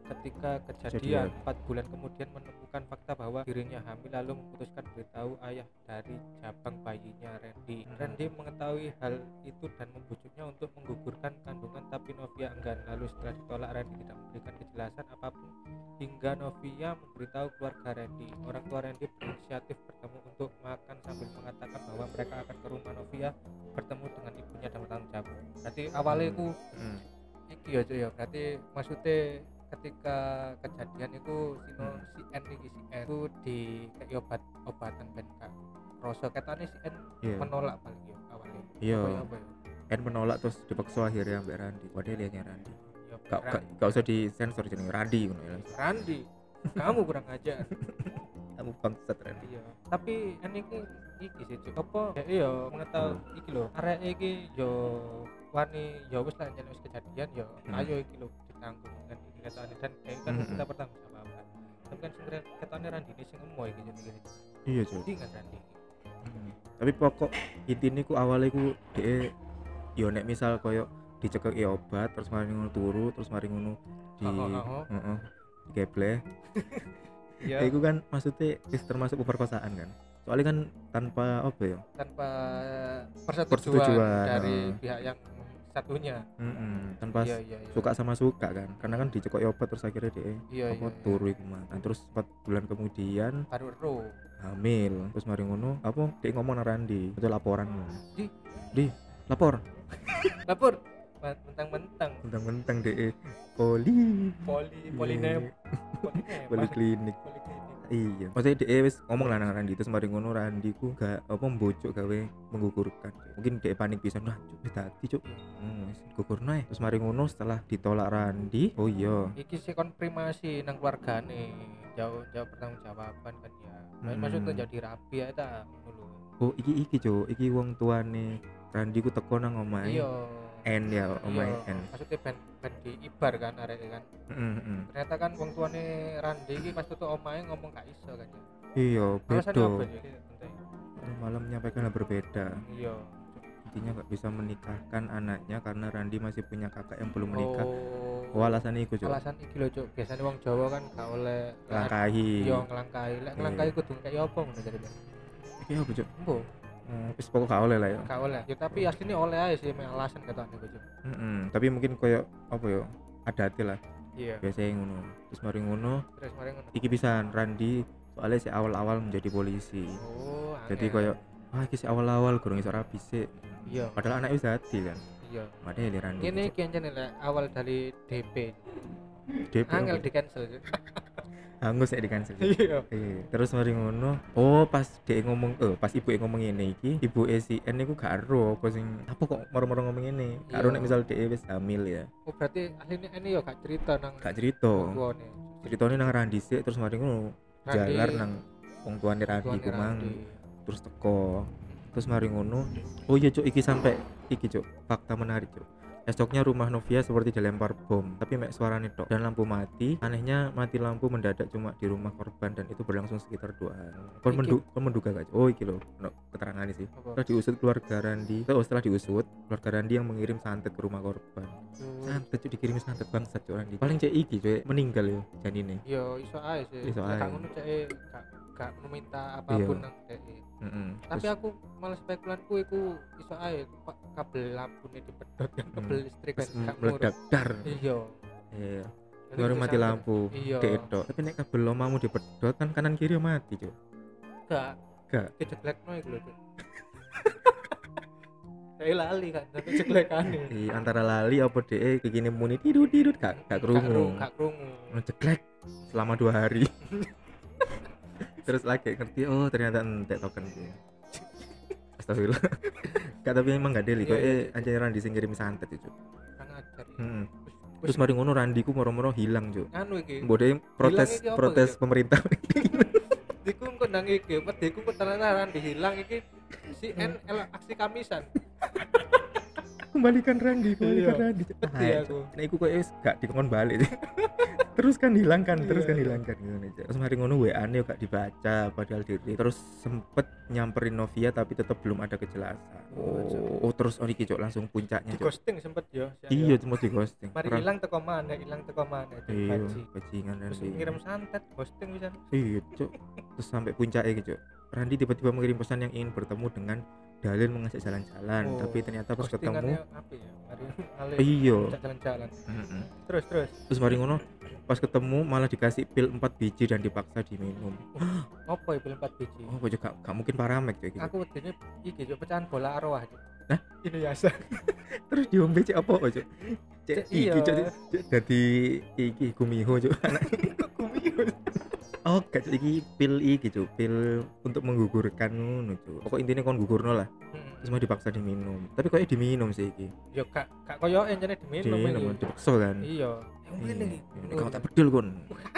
ketika kejadian empat bulan kemudian menemukan fakta bahwa dirinya hamil lalu memutuskan beritahu ayah dari jabang bayinya Randy. Hmm. Randy mengetahui hal itu dan membujuknya untuk menggugurkan kandungan tapi Novia enggan. Lalu setelah ditolak Randy tidak memberikan kejelasan apa pun hingga Novia memberitahu keluarga Randy. Orang tua Randy berinisiatif bertemu untuk makan sambil mengatakan bahwa mereka akan ke rumah Novia bertemu dengan ibunya dan bertanggung jawab. Berarti awalnya ku Mm. iki ya ya berarti maksudnya ketika kejadian itu si si N iki si N itu di kayak obat obatan ben kak rasa katanya si N Iya. menolak paling ya awalnya Iya. ya apa ya N menolak terus dipaksa akhirnya Mbak Randi. Padahal liatnya Randi. Ya, Gak, gak, Ran- gak usah disensor jenenge Randi ngono ya. Randi kamu kurang ajar *laughs* Kamu bangsat Randi. iya tapi N iki iki sih Cuk. apa ya iya mengetahui iki lho arek iki yo wani yo wis lah kejadian yo Hmm. ayo iki lho ditanggung kan iki katanya dan kayak kan kita bertanggung jawab tapi kan sebenarnya katanya Randi ini sing emoy gitu gitu Iya, Cuk. Jadi kan Randi Hmm. Tapi pokok intine ku awalnya ku dhek yo nek misal koyo dicekeki obat terus mari ngono turu terus mari ngono di heeh digebleh. *laughs* ya Iku kan maksudnya termasuk pemerkosaan kan. Soalnya kan tanpa apa ya? tanpa persetujuan, Persetujuan, dari oh. pihak yang satunya. Mm-mm. tanpa iya iya iya. suka sama suka kan karena kan dicekoki obat terus akhirnya dia iya apa iya, turu iku mah nah, terus 4 bulan kemudian iya. baru ero hamil terus mari ngono apa dia ngomong nang Randi itu laporan Di? di lapor. *laughs* Lapor? Mentang-mentang. Mentang-mentang DE poli. Poli polinem Iya. *laughs* poliklinik poliklinik. Poliklinik iya. Maksudnya DE wis ngomong lah nang Randi terus mari ngono Randi ku gak apa mbocok gawe menggugurkan mungkin DE panik pisan wah cuk dadi cuk. Hmm, wis gugurno ae. terus mari ngono setelah ditolak Randi oh iya. Iki sih konfirmasi nang keluargane jauh jauh pertanggung jawaban kan ya. Hmm. maksudnya jadi rapi ya ta oh iki iki cuk. Iki wong tuane Randi ku teko nang omahe. Iya N ya omahe iya N. maksudnya ben ben diibar kan arek kan. Heeh, heeh. ternyata kan wong tuane Randi iki pas tutup omahe ngomong gak iso kan ya. Iya beda. malam menyampaikan hal berbeda. Iya. Intinya nggak bisa menikahkan anaknya karena Randi masih punya kakak yang belum menikah. Oh, oh alasannya itu cuk. Alasan iki lho cuk. Biasanya wong Jawa kan gak oleh langkahi iya ngelangkai lek Iya. ngelangkai kudu kayak apa ngono jadi iki apa embo Hmm, wis pokok gak oleh lah ya. Gak oleh. Ya tapi aslinya oleh aja sih mek alasan kata ane cuk Heeh, tapi mungkin koyo apa ya adate lah. Iya. Biasanya ngono. Terus mari ngono. Terus mari ngono. Iki pisan Randi soalnya si awal-awal menjadi polisi. Oh jadi angel. koyo ah iki si awal-awal gurung iso rapi sih iya. Padahal anaknya wis dadi kan. Iya. Padahal ya Randi ini kian lek awal dari DP DP angel di cancel *laughs* hangus ya di *laughs* iya Iya, terus mari ngono. Oh, pas dia ngomong eh pas ibu ngomong ini iki, ibu SN niku gak ero apa sing apa kok moro-moro ngomong ini. Gak ero Iya. nek misal dia wis hamil ya. oh berarti aslinya ini ya gak cerita nang Gak cerita. Ceritanya nang Randi sih terus mari ngono. Jalar nang wong tuane Randi tuane ku mang. Randi. Terus teko. Terus mari ngono. Oh iya, Cuk, iki sampai iki, Cuk. Fakta menarik, Cuk. Esoknya rumah Novia seperti dilempar bom, tapi mek suaranya tok dan lampu mati. Anehnya mati lampu mendadak cuma di rumah korban dan itu berlangsung sekitar dua hari. Kon mendu kon menduga gak? Oh iki lho, no, keterangan sih. Apa? Setelah diusut keluarga Randi, oh, setelah diusut keluarga Randi yang mengirim santet ke rumah korban. Oh, Santet cuk dikirim santet bangsat cuk Randi. Paling cek iki cuk meninggal ya janine. Iya, iso ae sih. Iso ae. Ngono cek gak gak meminta apa pun Iya. nang dhek. Heeh. Tapi aku malah spekulanku iku iso ae kabel lampune dipedot kan kabel listrik kan terus gak meledak dar. Iya. Iya. Baru mati lampu. Iya. Tapi nek kabel omamu dipedot kan kanan kiri mati cuk. Gak. Gak. Diceklekno iku lho. Cuk. *laughs* Kayak lali kan, tapi ceklekane. Iya, antara lali apa DE begini muni tidur tidur gak gak krungu, gak krungu. Ngejeklek selama dua hari. *laughs* Terus lagi ngerti oh ternyata entek token sih. *laughs* Astagfirullah. Gak tapi emang gak deli Iya, kok iya, eh anjir Randi sing ngirim santet itu. Ajar. ya. Wis- Terus mari ngono Randi ku moro-moro hilang, Cuk. anu iki. Mbode protes protes gitu? pemerintah. *laughs* Diku engko nang iki, pediku ketenaran dihilang iki si N aksi kamisan. *laughs* kembalikan Randi, kembalikan Iya. Randi. Sedih aku. Nek iku kok gak dikon balik. *laughs* terus kan hilangkan terus Iya, kan iya. hilangkan gitu nih Cuk. terus mari ngono WA nya gak dibaca padahal diri terus sempet nyamperin Novia tapi tetap belum ada kejelasan Oh, oh, terus oh iki Cuk, langsung puncaknya di ghosting sempet siang iya cuma di ghosting mari hilang teko mana hilang teko mana iya baji. bajingan terus Randy ngirim santet ghosting bisa iya Cuk. terus sampai puncaknya gitu. Randy tiba-tiba mengirim pesan yang ingin bertemu dengan Dalin mengajak jalan-jalan Oh, tapi ternyata pas ketemu apa ya mari *laughs* iya jalan-jalan Mm-mm. terus terus terus mari ngono pas ketemu malah dikasih pil 4 biji dan dipaksa diminum apa ya film 4 biji oh juga gak mungkin paramek Cuk, gitu. aku wedine iki Cuk, pecahan bola arwah. Hah? ini biasa *laughs* terus diombe cek apa cok cek Cek, iki iya. cek dadi iki gumiho cok anak *laughs* oh gak cok iki pil iki cok pil untuk menggugurkan ngono cok pokok intinya kon gugurno lah. Terus mau dipaksa diminum. Tapi kok diminum sih iki? Yo kak kak koyo enjane diminum diminum dipaksa kan? Iya. Yang Iya. ngene iki. Kau tak bedul kon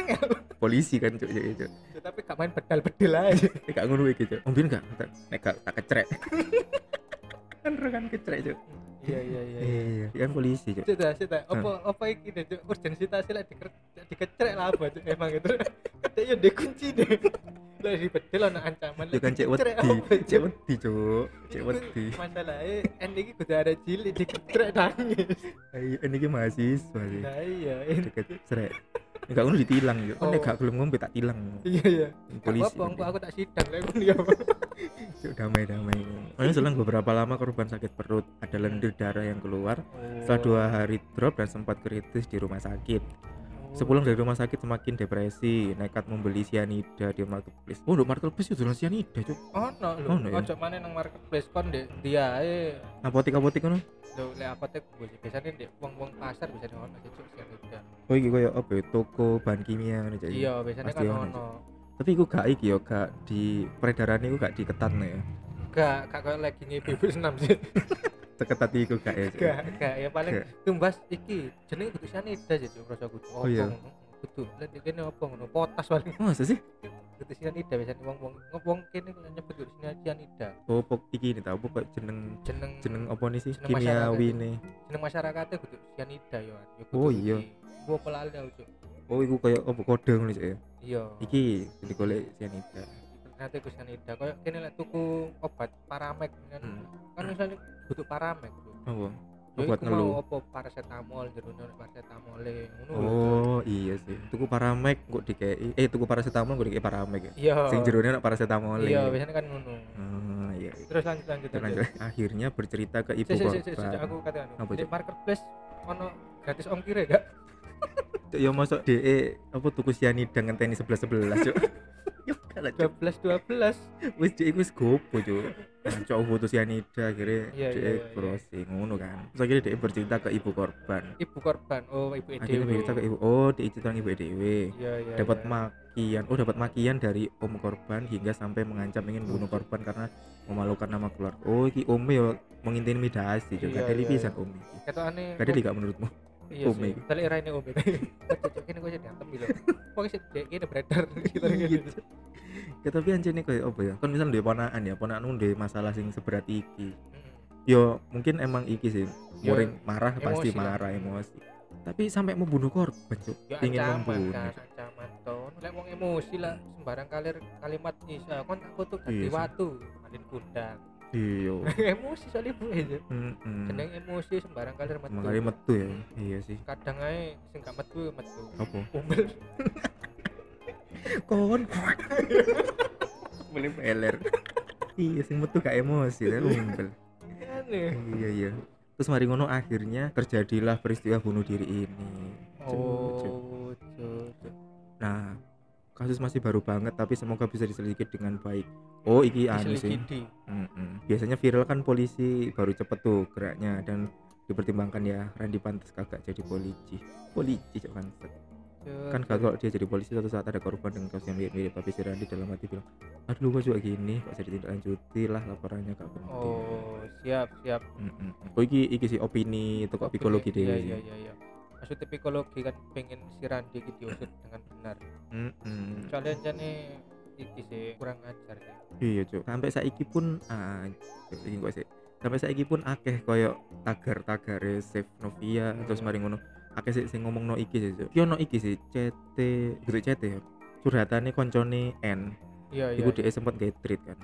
*laughs* polisi kan cok cok cok Ya, tapi gak main bedal-bedal aja *laughs* Eh, gak ngono iki cok ombin gak? Tak nek gak tak kecrek. *laughs* Kan rekan kecrek cok iya iya iya iya dia kan polisi cok Sudah, sudah. Apa apa iki deh, urgensitas lah diker dikecrek lah apa Cuk, emang itu. *laughs* Kadang ya dikunci deh. Lah dibedel ana ancaman itu kan cek wedi Cuk? cek wedi cok cek wedi Masalahnya end iki kudu ada cilik dikecrek nangis. Ayo, ini ki mahasiswa sih. Nah iya, srek. Enggak ngono ditilang yo. Kan nek Oh. gak gelem ngombe tak tilang. iya iya. Polisi. Apa aku tak sidang lek ngono ya. Cuk, damai-damai. Makanya selang beberapa lama korban sakit perut, ada lendir darah yang keluar. Setelah dua hari drop dan sempat kritis di rumah sakit. Sepulang dari rumah sakit semakin depresi, nekat membeli sianida di marketplace. Oh, di marketplace itu jualan sianida, cuk. ono lho. Ono ya? Ojo maneh nang marketplace kon ndek dia ae. Apotek-apotek ngono. Lho lek apotek gue biasanya ndek wong-wong pasar bisa ono Cuk sianida. Oh, iki koyo apa ya? Toko bahan kimia ngono, Cuk. Iya, biasanya kan ono. Tapi iku gak iki yo, gak di peredaran iku gak diketat ya. Gak, gak lagi ngipi senam sih. *laughs* Seketat iku gak ya. Gak, gak ya paling tumbas iki jenenge kudu Cuk rasa kudu. Oh, iya. Kudu. Di kene apa ngono? Potas paling Masa sih? kudu sanida biasanya wong-wong wong kene nyebut kudu sanida. Oh, pok iki ini tau pokok jeneng Jeneng jeneng apa nih sih kimiawi nih jeneng masyarakatnya kudu sanida yo. Ya kudu Oh, iya. Gua pelali aku Cuk. oh iku kayak apa kode ngono ya Iya. iki digolek sianida Nanti kudu sanida. Kayak kene lek tuku obat paramek kan Hmm. kan misalnya kudu paramek apa Ya obat iku mau ngeluh apa paracetamol jerone paracetamol ngono oh iya sih tuku paramek kok dikei eh tuku paracetamol kok dikei paramek ya Iya. sing jerone nak paracetamol Iya, ya. biasanya kan ngono. oh iya iya. Terus lanjut lanjut Lanjut, lanjut. akhirnya bercerita ke ibu Si, si, si, aku kata. Apa, Di marketplace ono gratis ongkir ya gak? Cuk, ya masuk DE apa tuku sianida ngenteni 11 11 cuk *laughs* ya kalah cuk 12 12. wis DE wis gopo cuk cok foto sianida akhirnya Iya, DE iya, iya. browsing ngono kan terus akhirnya DE bercerita ke ibu korban Ibu korban. Oh, ibu akhirnya EDW. bercerita ke ibu oh DE cerita ibu dewe Iya, iya. dapat iya. makian oh dapat makian dari om korban hingga sampai mengancam ingin bunuh korban karena memalukan nama keluarga oh iki om ya mengintimidasi juga Iya, dari iya, pisan iya. om Kata aneh. gak ada gak menurutmu Iya Om sih. Tali raine om itu. Cocok kene kok diantem gitu. Pokoknya sih dek kene beredar gitu gitu. Ya tapi nih kayak apa ya kan misalnya dia ponakan ya ponakan dia masalah sing seberat iki yo mungkin emang iki sih Yo, muring marah pasti emosi lah. marah emosi tapi sampai mau bunuh korban cuk Ya ingin membunuh kan, ancaman ton. Lek wong emosi lah sembarang kalir kalimat isa kon tak kutuk Iya dadi sih. watu, malin kudang. iya *laughs* emosi soalnya bu aja. Mm-mm. Jeneng emosi sembarang kalir metu. kali metu ya iya sih kadang ae sing gak metu ya metu apa umel *laughs* kon. Boleh peler. Iya sing metu gak emosi ya aneh. Iya iya. Terus mari ngono akhirnya terjadilah peristiwa bunuh diri ini. Oh cuk. cuk. nah kasus masih baru banget tapi semoga bisa diselidiki dengan baik. Oh iki anu sih. Diselidiki. Mm-mm. biasanya viral kan polisi baru cepet tuh geraknya dan dipertimbangkan ya. Randy pantas kagak jadi polisi. Polisi cok kan kagak dia jadi polisi suatu saat ada korban dengan kasus yang mirip-mirip. Tapi si Randy dalam hati bilang aduh kok juga gini kok saya ditindaklanjuti lah laporannya gak penting oh siap siap. Mm-mm. oh iki iki sih opini toko psikologi deh iya iya iya iya. Maksudnya psikologi kan pengen si Randy iki diusut dengan benar. Mm-mm. soalnya jane iki sih kurang ajar sih iya cok sampai saiki pun ah iki kok sih? Sampai saiki pun akeh koyo tagar-tagare save Novia terus mari ngono akeh sih sing ngomongno iki sih cuk. Iki ono iki sih CT kudu CT ya. Curhatane koncone N. Iya iya iku dia sempet gawe tweet kan.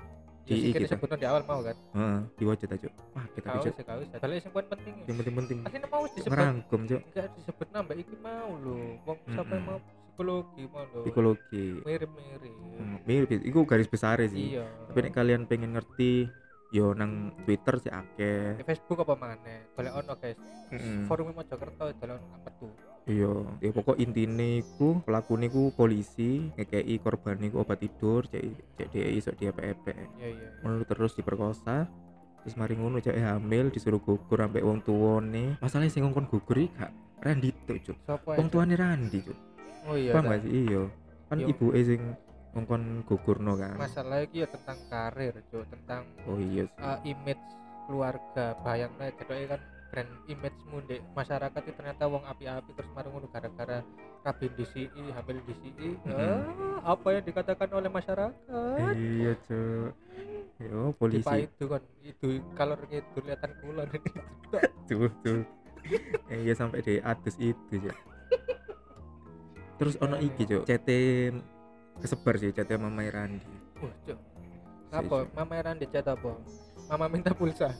Di di iki iki ta. disebutkan di awal mau kan? Heeh diwajib ta cuk. Wah kita kau cuk kau sih paling penting ya yang penting-penting. Aslinya mau disebut ngerangkum cuk. Enggak disebut nambah iki mau lho. Wong yang mau psikologi mau lho. Psikologi. Mirip-mirip. Hmm, mirip iku garis besar sih. Iya. Tapi nek kalian pengen ngerti yo nang Twitter sih akeh. Facebook apa mana boleh ono guys. Mm-mm. forum Mojokerto apa tuh? Iya. Ya pokok intine iku pelaku niku polisi ngekei korban niku obat tidur cek cek dia iso dia pepe iya iya. Ngono terus diperkosa terus mari ngono cek hamil disuruh gugur sampai wong tuane. Masalahnya sing ngongkon gugur iki gak Randi tuh cuk. Wong tuane Randi cuk. Oh iya paham gak sih? Iya. Kan Yo. ibu sing ngongkon gugurno kan? Masalah iki ya tentang karir cuy tentang oh iya sih. uh, image keluarga bayangnya jadi kan brand image di masyarakat itu ternyata wong api-api terus marung ngono gara-gara kabin DCI hamil DCI Mm-mm. ah, apa yang dikatakan oleh masyarakat? Iya cuk. Yo Dipa polisi. Itu kan itu kalau itu kelihatan kulon *laughs* tuh tuh. Eh, iya sampai di atas itu cuk. Terus ono iki cuk CT kesebar sih CT mama Randi Wah, Cuk. Si, apa? Mama Eran dicat apa? Mama minta pulsa. *laughs*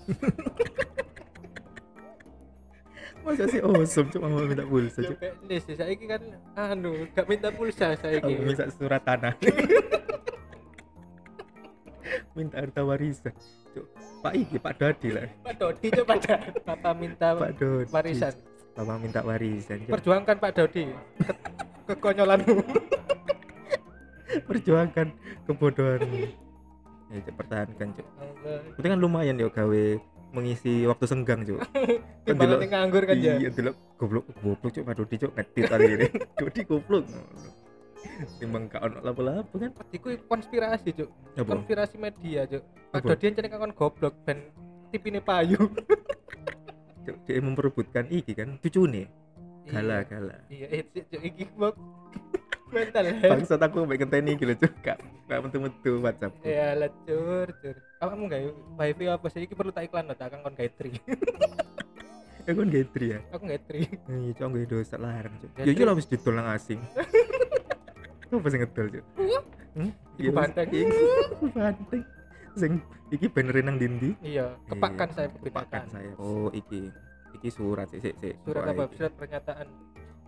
Masa sih awesome cuk mama minta pulsa cuk? Lis saya ini kan anu gak minta pulsa saya ini minta surat tanah. *laughs* Minta harta warisan cuk. Pak iki pak Dodi lah. Pak Dodi coba dah papa minta pak Dodi warisan. Papa minta warisan perjuangkan Pak Dodi. Ke- kekonyolanmu *laughs* perjuangkan kebodohanmu. Ya Cuk, pertahankan cuk. Allah. itu kan lumayan yo gawe mengisi waktu senggang cuk. *laughs* Delok- yang nganggur kan ya iya delok goblok goblok cuk Dodi cuk ngetit kali ini. *laughs* Dodi goblok. Timbang gak ono lapo-lapo kan. Iku konspirasi cuk. Konspirasi media cuk? Dodi yang cari kakon goblok ben tipine payu. *laughs* Cuk, dia memperebutkan iki kan cucune. Gala Iya. gala iya itu cuk. Iki bok mental health. Bangsat aku mbek ngenteni iki lho cuk. Gak gak metu-metu WhatsApp. Ya lah cur cur. Kamu nggak wifi apa sih? Iki perlu tak iklan loh tak akan kon gawe tri aku kan gaitri *laughs* ya? Aku gawe tri iya cuk gue dosa larang cuk. Ya Gaitri. iya lah wis didol nang asing. *laughs* Apa sing ngedol cuk? Hmm? Ibu banteng. Ibu banteng. Sing iki benerin nang dindi. iya kepakan saya kepakan saya. Oh, iki. Iki surat sih, sik. surat apa? surat pernyataan.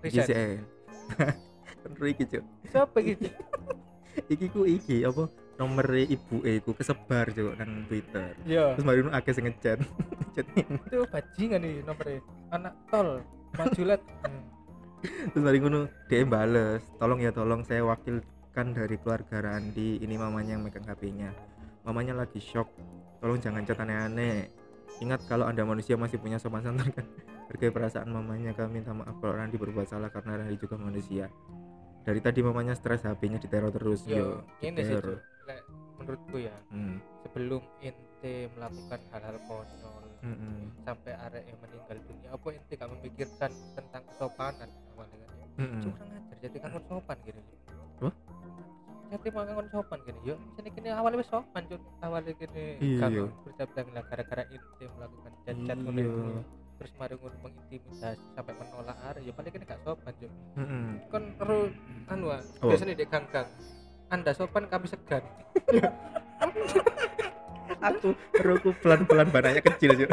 Iki *laughs* Bener iki, Cuk. siapa gitu *laughs* Iki ku iki apa nomor ibu e ku kesebar Cuk nang Twitter. iya Terus mari nu akeh sing ngechat. *laughs* Chat itu bajingan nih nomornya anak tol majulat. Terus mari ngono dia bales, "Tolong ya tolong saya wakilkan dari keluarga Randi. Ini mamanya yang megang HP-nya. Mamanya lagi shock. Tolong jangan chat aneh-aneh. Ingat kalau Anda manusia masih punya sopan santun kan. Hargai perasaan mamanya. Kami minta maaf kalau Randi berbuat salah karena Randi juga manusia. Dari tadi mamanya stres HP-nya diteror terus. yo Yo, ini sih menurutku ya Hmm. sebelum ente melakukan hal-hal konyol Mm-mm. sampai arek yang meninggal dunia apa ente gak memikirkan tentang kesopanan awalnya kan ya Mm-mm. curang ajar jadi kangen sopan gini Hah? jadi mau kangen sopan gini yo jadi kini awalnya wis sopan cuk awalnya gini Iya. kangen bercabang lah gara-gara ente melakukan cacat Iya. Terus mari ngono mengintimidasi sampai menolak arek ya paling kini gak sopan cuk Mm-mm. kan perlu anu ah, Oh. biasanya di gang-gang anda sopan kami segan *laughs* Aku perutku pelan-pelan banaknya kecil Cuk.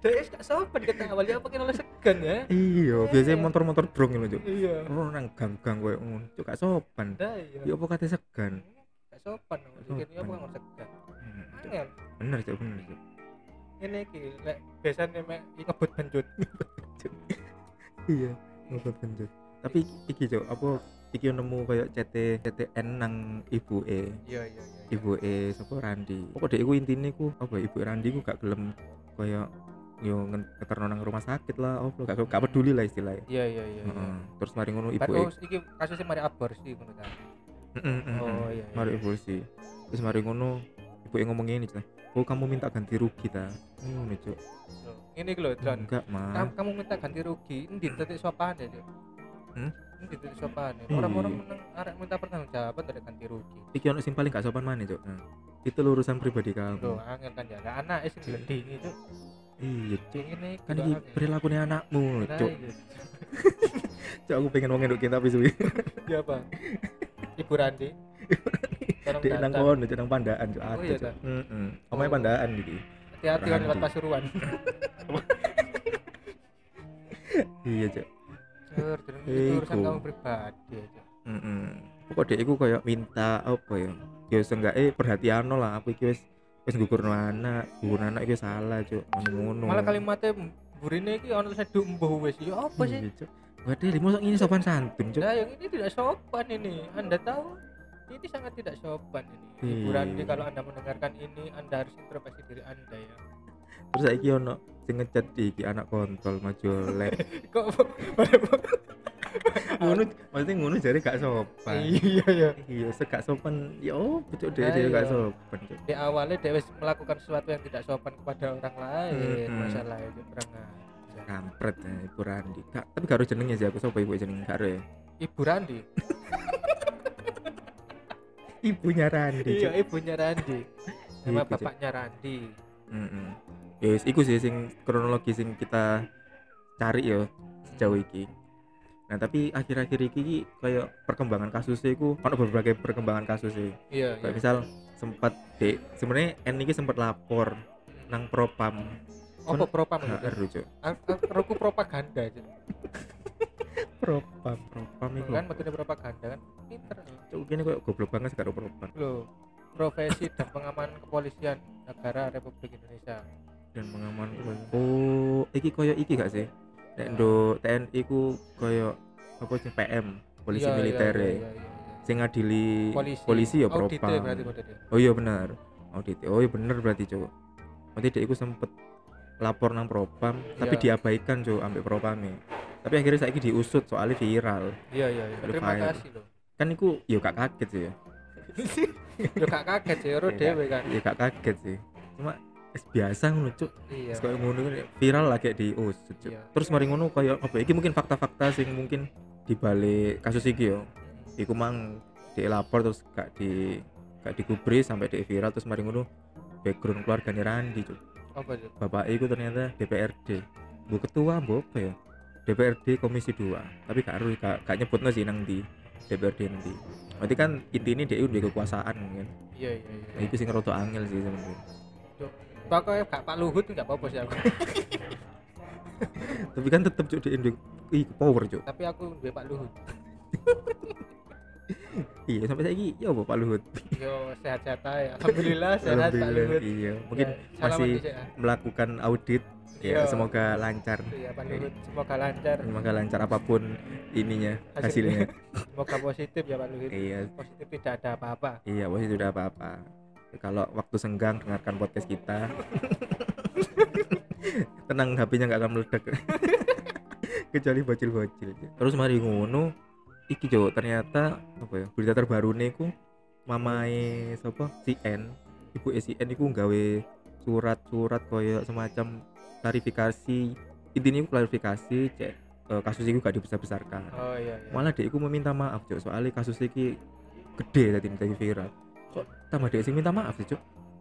Dia gak sopan kita awalnya apa kena segan ya Iya, biasanya motor-motor drong lho, Cuk. iya Ora nang gang-gang koyo ngono. Cuk gak sopan. Iya Ya apa kate segan? gak sopan jadi ini apa nggak segan Hmm, Bener, Cuk, bener, Cuk. Ini ki lek biasanya mek *laughs* ngebut benjut Iya, ngobrol benjut. Tapi iki, Cuk, apa iki nemu koyo CT CTN nang ibu e. iya iya iya Ibu e sapa Randi. Pokok dek iku intine ku apa ibu Randi ku gak gelem koyo yo ngeterno nang rumah sakit lah, opo gak gak peduli lah istilahnya. iya iya iya iya. Terus mari ngono ibu Baru e. iki kasusnya mari aborsi ngono kan oh iya iya. mari ibu sih terus mari ngono ibu yang ngomong ini cah oh kamu minta ganti rugi ta ngono cuk ini lho John enggak mah kamu minta ganti rugi ini titik sopan ya Cuk. Hmm? ini titik sopan ya Iya. orang-orang menang arek minta pertanggungjawaban dari ganti rugi iki ono sing paling gak sopan mana cuk nah, itu urusan pribadi kamu Loh, angel kan ya. Lah anak Iya. gending itu. iya cuk ngene kan iki ya. perilakunya anakmu cuk iya. *laughs* cuk aku pengen wong ngedukin tapi suwi *laughs* Iya apa? Ibu Randi. *laughs* Di nang kono nang pandaan Oh, ada iya, cuk ta? heeh omahe Oh. pandaan iki Hati-hati kan lewat. Pasuruan. *laughs* iya cuk Iku. itu urusan kamu pribadi aja. heeh pokok dek iku koyo minta apa ya ya seenggaknya perhatian lah aku iki wis wis ngugurno anak ngugurno anak iki salah cuk ngono Malah kalimatnya burine iki ono seduk mbuh wis. Ya apa sih? Iya. Waduh, limo ini sopan santun, Cuk. Nah, yang ini tidak sopan ini. Anda tahu? Ini sangat tidak sopan ini. Ibu Iya. Randi kalau Anda mendengarkan ini, Anda harus introspeksi diri Anda ya. Terus saiki ono sing ngecat iki anak kontol maju lek. *laughs* Kok ngono, maksudnya ngono jare gak sopan. Iya ya. Iya, segak sopan. Ya opo Cuk, Nah, dhewe gak iya. sopan. Di awalnya dia wis melakukan sesuatu yang tidak sopan kepada orang lain. Masalah itu ajar. Kampret ya, Ibu Randi. Tapi gak harus jenenge sih aku sapa ibu jenenge gak ya. Ibu Randi. *laughs* Ibunya Randi. Iya, ibunya Randi. Sama bapaknya Randi. Heeh. Ya wis iku sih sing kronologi sing kita cari ya sejauh iki. Nah, tapi akhir-akhir iki kayak perkembangan kasusnya iku ono berbagai perkembangan kasusnya. Iya, Kayak iya. misal sempat dek sebenarnya N iki sempat lapor nang propam Apa propam itu? Aku propaganda aja. *laughs* propam propam iku Kan metode propaganda kan pinter. cuk kene koyo goblok banget karo propam Loh, profesi dan pengamanan kepolisian negara Republik Indonesia. dan koyo oh iki koyo iki gak sih nek ndo TNI ku koyo apa sih PM polisi Iya, iya, militer iya, ya iya, iya, iya. sing ngadili Polisi. polisi ya Audite propam oh iya benar audit oh iya bener berarti cuk berarti dia iku sempet lapor nang propam tapi Iya. diabaikan cuk ambek propame tapi akhirnya saya diusut soalnya viral Iya, iya, iya. Terima file. kasih loh. Kan iku ya gak kaget sih ya. *laughs* Yo gak kaget sih, ro Iya, dhewe kan. ya gak kaget sih. Cuma es biasa ngono cuk. Iya. Kayak ngono kan viral lah kayak diusut cuk. Iya. terus mari ngono kayak apa iki mungkin fakta-fakta sing mungkin dibalik kasus iki yo. Iku mang dilapor terus gak di gak digubris sampai di viral terus mari ngono background keluarganya Randi cuk. Apa itu? bapak itu ternyata DPRD bu ketua bu apa ya? DPRD Komisi 2 tapi gak gak, gak nyebut sih nang di DPRD nanti berarti kan intinya dia udah kekuasaan kan Iya, iya, iya. nah, itu sing roto angel sih sebenarnya Pokoknya gak Pak Luhut enggak apa-apa sih aku. *laughs* tapi kan tetep cuk di Indo ih power cuk Tapi aku duwe Pak Luhut. *laughs* iya sampai saya ya apa Pak Luhut Yo sehat-sehat aja. Alhamdulillah sehat Pak Alhamdulillah, Luhut. iya mungkin Ya, masih ya. melakukan audit ya semoga lancar Iya Pak Luhut, semoga lancar. semoga lancar apa pun ininya Hasilnya. hasilnya *laughs* Semoga positif ya Pak Luhut. iya Positif tidak ada apa-apa. Iya, pasti sudah apa-apa. Kalau waktu senggang dengarkan podcast kita. *laughs* Tenang, HP-nya nggak akan meledak. *laughs* Kecuali bocil-bocil. Terus mari ngono, iki jo ternyata apa ya? Berita terbaru niku mamae sapa? Si N. Ibu si N iku nggawe surat-surat koyo semacam klarifikasi. Intinya iku klarifikasi cek eh, kasus itu gak dibesar-besarkan Oh iya iya. malah dia iku meminta maaf cuk soalnya kasus iki gede tadi tadi viral kok tambah dia sih minta maaf sih cuk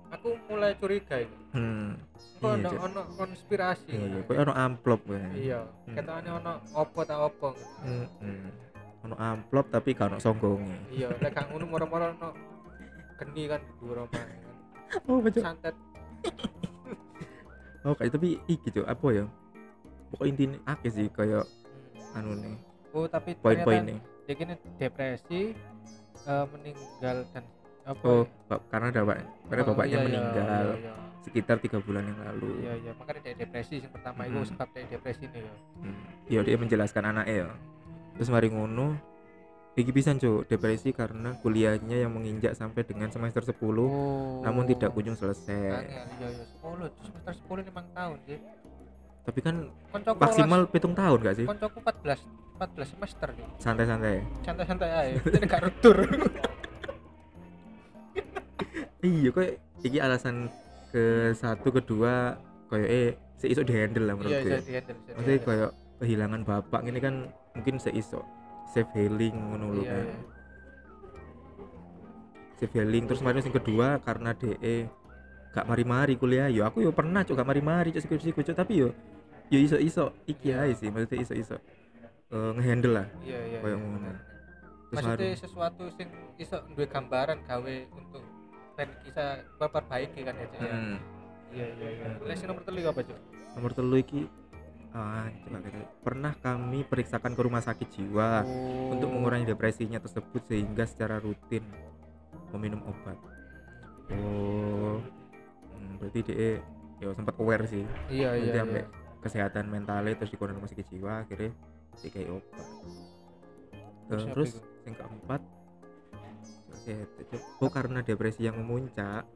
Aku mulai curiga ini. hmm Kok Iya, ono konspirasi. iya kok ono amplop kan Iya, Hmm. ketane ono opo ta opo. hmm, hmm. ono amplop tapi gak ono songgongnya Iya, lek gak ngono moro-moro ono geni kan dhuwur omah kan. oh Santet. Oh kayak tapi iki cuk apa ya pokok intinya akeh sih kayak anu nih Oh, tapi ternyata poin-poinnya dia kini depresi eh, meninggal dan apa oh ya? karena ada pak karena Oh, bapaknya iya, iya, meninggal iya, iya. sekitar tiga bulan yang lalu Iya iya, makanya dia depresi yang pertama itu Hmm. sebab dia depresi nih ya. Hmm. ya dia menjelaskan anaknya ya terus mari ngono iki pisan cuk depresi karena kuliahnya yang menginjak sampai dengan semester 10 Oh. namun tidak kunjung selesai Angel, iya iya 10 semester 10 limang tahun sih. tapi kan Koncoku maksimal pitung tahun gak sih koncoku 14 14 semester nih. santai-santai Santai-santai aja. *laughs* Jadi gak retur. *laughs* iya kok iki alasan ke satu kedua kayak eh seisok di handle lah menurut Iya, gue dihandle. bisa maksudnya dihandle. kayak kehilangan bapak ini kan mungkin seisok safe healing ngono lho Iya, kan iya. safe healing terus kemarin yang kedua karena DE gak mari-mari kuliah yo aku yo pernah cuk gak mari-mari cuk skripsi cuk. Tapi yo yo iso-iso iki ae sih maksudnya iso-iso eh, ngehandle lah iya iya Kayak iya, ngono. maksudnya sesuatu sing iso duwe gambaran gawe untuk ben bisa memperbaiki kan ya ya? Hmm. iya iya iya. Les nomor telu apa cuk? Nomor telu iki ah coba kita pernah kami periksakan ke rumah sakit jiwa Oh. untuk mengurangi depresinya tersebut sehingga secara rutin meminum obat. Oh. Hmm, berarti dia ya sempat aware sih. Iya Berarti iya sampai iya. kesehatan mentalnya terus di rumah sakit jiwa akhirnya dikai obat. Terus Eh, terus yang keempat oke oh karena depresi yang memuncak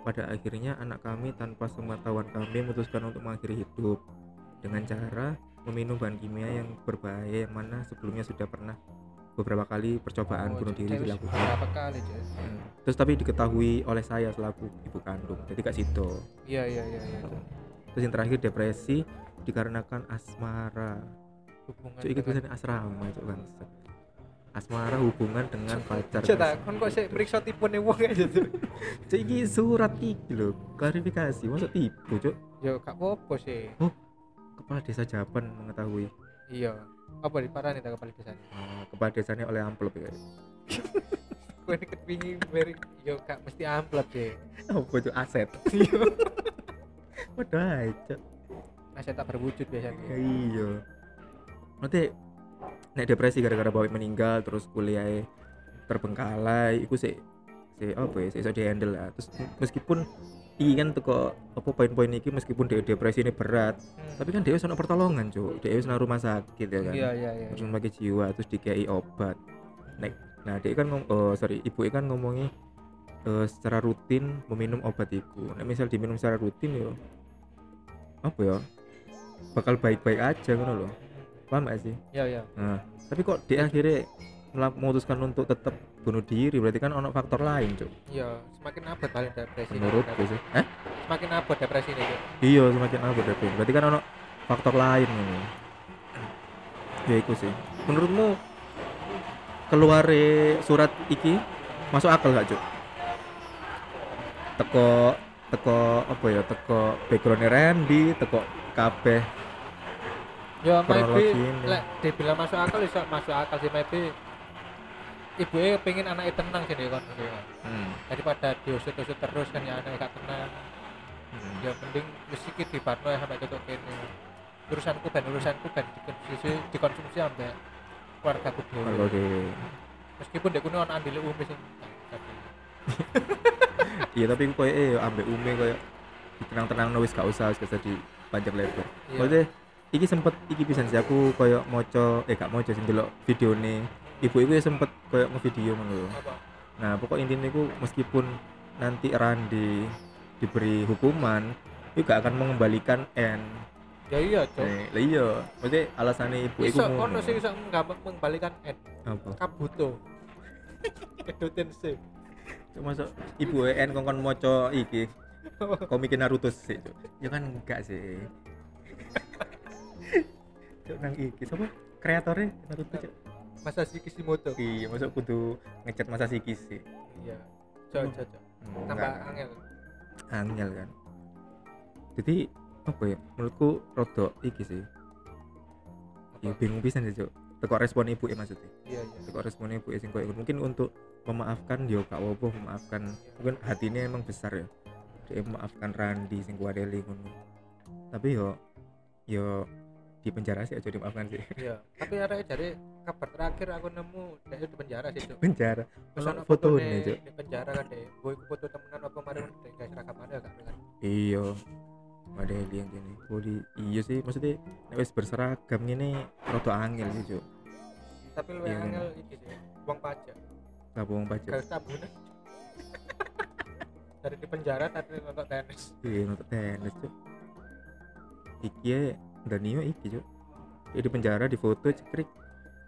pada akhirnya anak kami tanpa sepengetahuan kami memutuskan untuk mengakhiri hidup dengan cara meminum bahan kimia yang berbahaya yang mana sebelumnya sudah pernah beberapa kali percobaan Oh, bunuh diri dilakukan berapa kali Hmm. terus tapi diketahui oleh saya selaku ibu kandung jadi kak situ iya iya iya iya Cuk. terus yang terakhir depresi dikarenakan asmara hubungan Cuk, iki dengan- asrama cuk bangsat. Asmara hubungan dengan pacar. Cuk, tak kon kok sik meriksa tipune wong aja tuh Cuk, iki surat iki lho, klarifikasi. Masa tipu, Cuk? yo gak apa-apa sih Kepala Desa Japan mengetahui iya apa di parah nih kepala desa Ah, kepala desanya oleh amplop ya. *laughs* kowe ini kepingin beri yo gak mesti amplop deh Apa Cuk aset? *laughs* Waduh, ae, Cuk. aset tak berwujud biasanya Ya iya. Nanti nek depresi gara-gara bawa meninggal terus kuliah terbengkalai iku sih sih apa ya sih iso dihandle lah terus meskipun iki kan teko apa poin-poin iki meskipun dia depresi ini berat Hmm. tapi kan dia sana pertolongan cuk. Dia nang rumah sakit ya kan? Iya iya iya terus pakai jiwa terus dikei obat. Nek nah dia kan ngom oh, sorry ibu kan ngomongi eh, secara rutin meminum obat itu nek misal diminum secara rutin yo apa ya bakal baik-baik aja ngono loh paham gak sih? Iya iya. Nah tapi kok dia akhirnya memutuskan untuk tetap bunuh diri berarti kan ono faktor lain cuk. Iya semakin abad paling depresi ini. menurutku sih. Eh? Semakin abad depresi ini Cuk. iya semakin apa depresi. Berarti kan ono faktor lain ini. Ya itu sih. Menurutmu keluar surat iki masuk akal gak cuk? Teko teko apa ya teko backgroundnya Randy teko kabeh ya maybe lek dibilang masuk akal bisa masuk akal sih maybe ibu e pengen anaknya tenang sih kan ya. hmm. daripada diusut-usut terus kan ya anaknya gak tenang Hmm. ya mending kita di Barno ya sampai tutup ini urusanku dan urusanku dan dikonsumsi dikonsumsi sampai keluarga ku dhewe meskipun dek kuno ana andile umi sing *laughs* tapi iya tapi koyo eh ambek umi koyo tenang-tenang no wis gak usah wis gak usah dipanjang lebar Iya. Maksudnya iki sempet iki pisan sih aku koyo moco eh gak moco sing delok videone ibu iku ya sempet koyo ngevideo ngono Nah, pokok intinya iku meskipun nanti Randi diberi hukuman, itu gak akan mengembalikan N. ya iya cok Eh, lah iya, maksudnya alasannya ibu iku iso ngono. ono sing iso menggambar mengembalikan N Apa? kabuto *laughs* edoten sih masuk ibu N kongkon moco iki *laughs* komik Naruto sih, Cuk. Ya kan enggak sih. *laughs* Cuk nang iki sapa? Kreatornya Naruto, Cuk. Masa si Kishimoto Iya, masuk kudu ngecat masa sikis sih. iya cok cok cok Hmm, tambah angel. Angel kan. Jadi apa ya menurutku rodok iki sih. Ya Apa? bingung pisan sih cuk. Teko respon ibu ya maksudnya? Iya iya. Teko respon ibu ya sing mungkin untuk memaafkan yo gak apa memaafkan. Mungkin hatinya emang besar ya. Dia memaafkan Randi sing kuadeli ngono. Tapi yo yo di penjara sih aja dimaafkan sih. Iya tapi ada jadi kabar terakhir aku nemu dia di penjara sih cok penjara? Ono foto nih cuk. di penjara kan deh gue foto temenan apa kemarin deh guys seragam ada kan kan iya. Ada yang gini. Bodi iya sih maksudnya wis berseragam gini rada angel sih cuk. Tapi lu yang bener. angel iki sih uang pajak. Gak bohong pajak. Garis tabungan dari di penjara tadi nonton tenis. Iya nonton tenis cuk. Iki Danio iki cuk. Dia di penjara di foto cekrik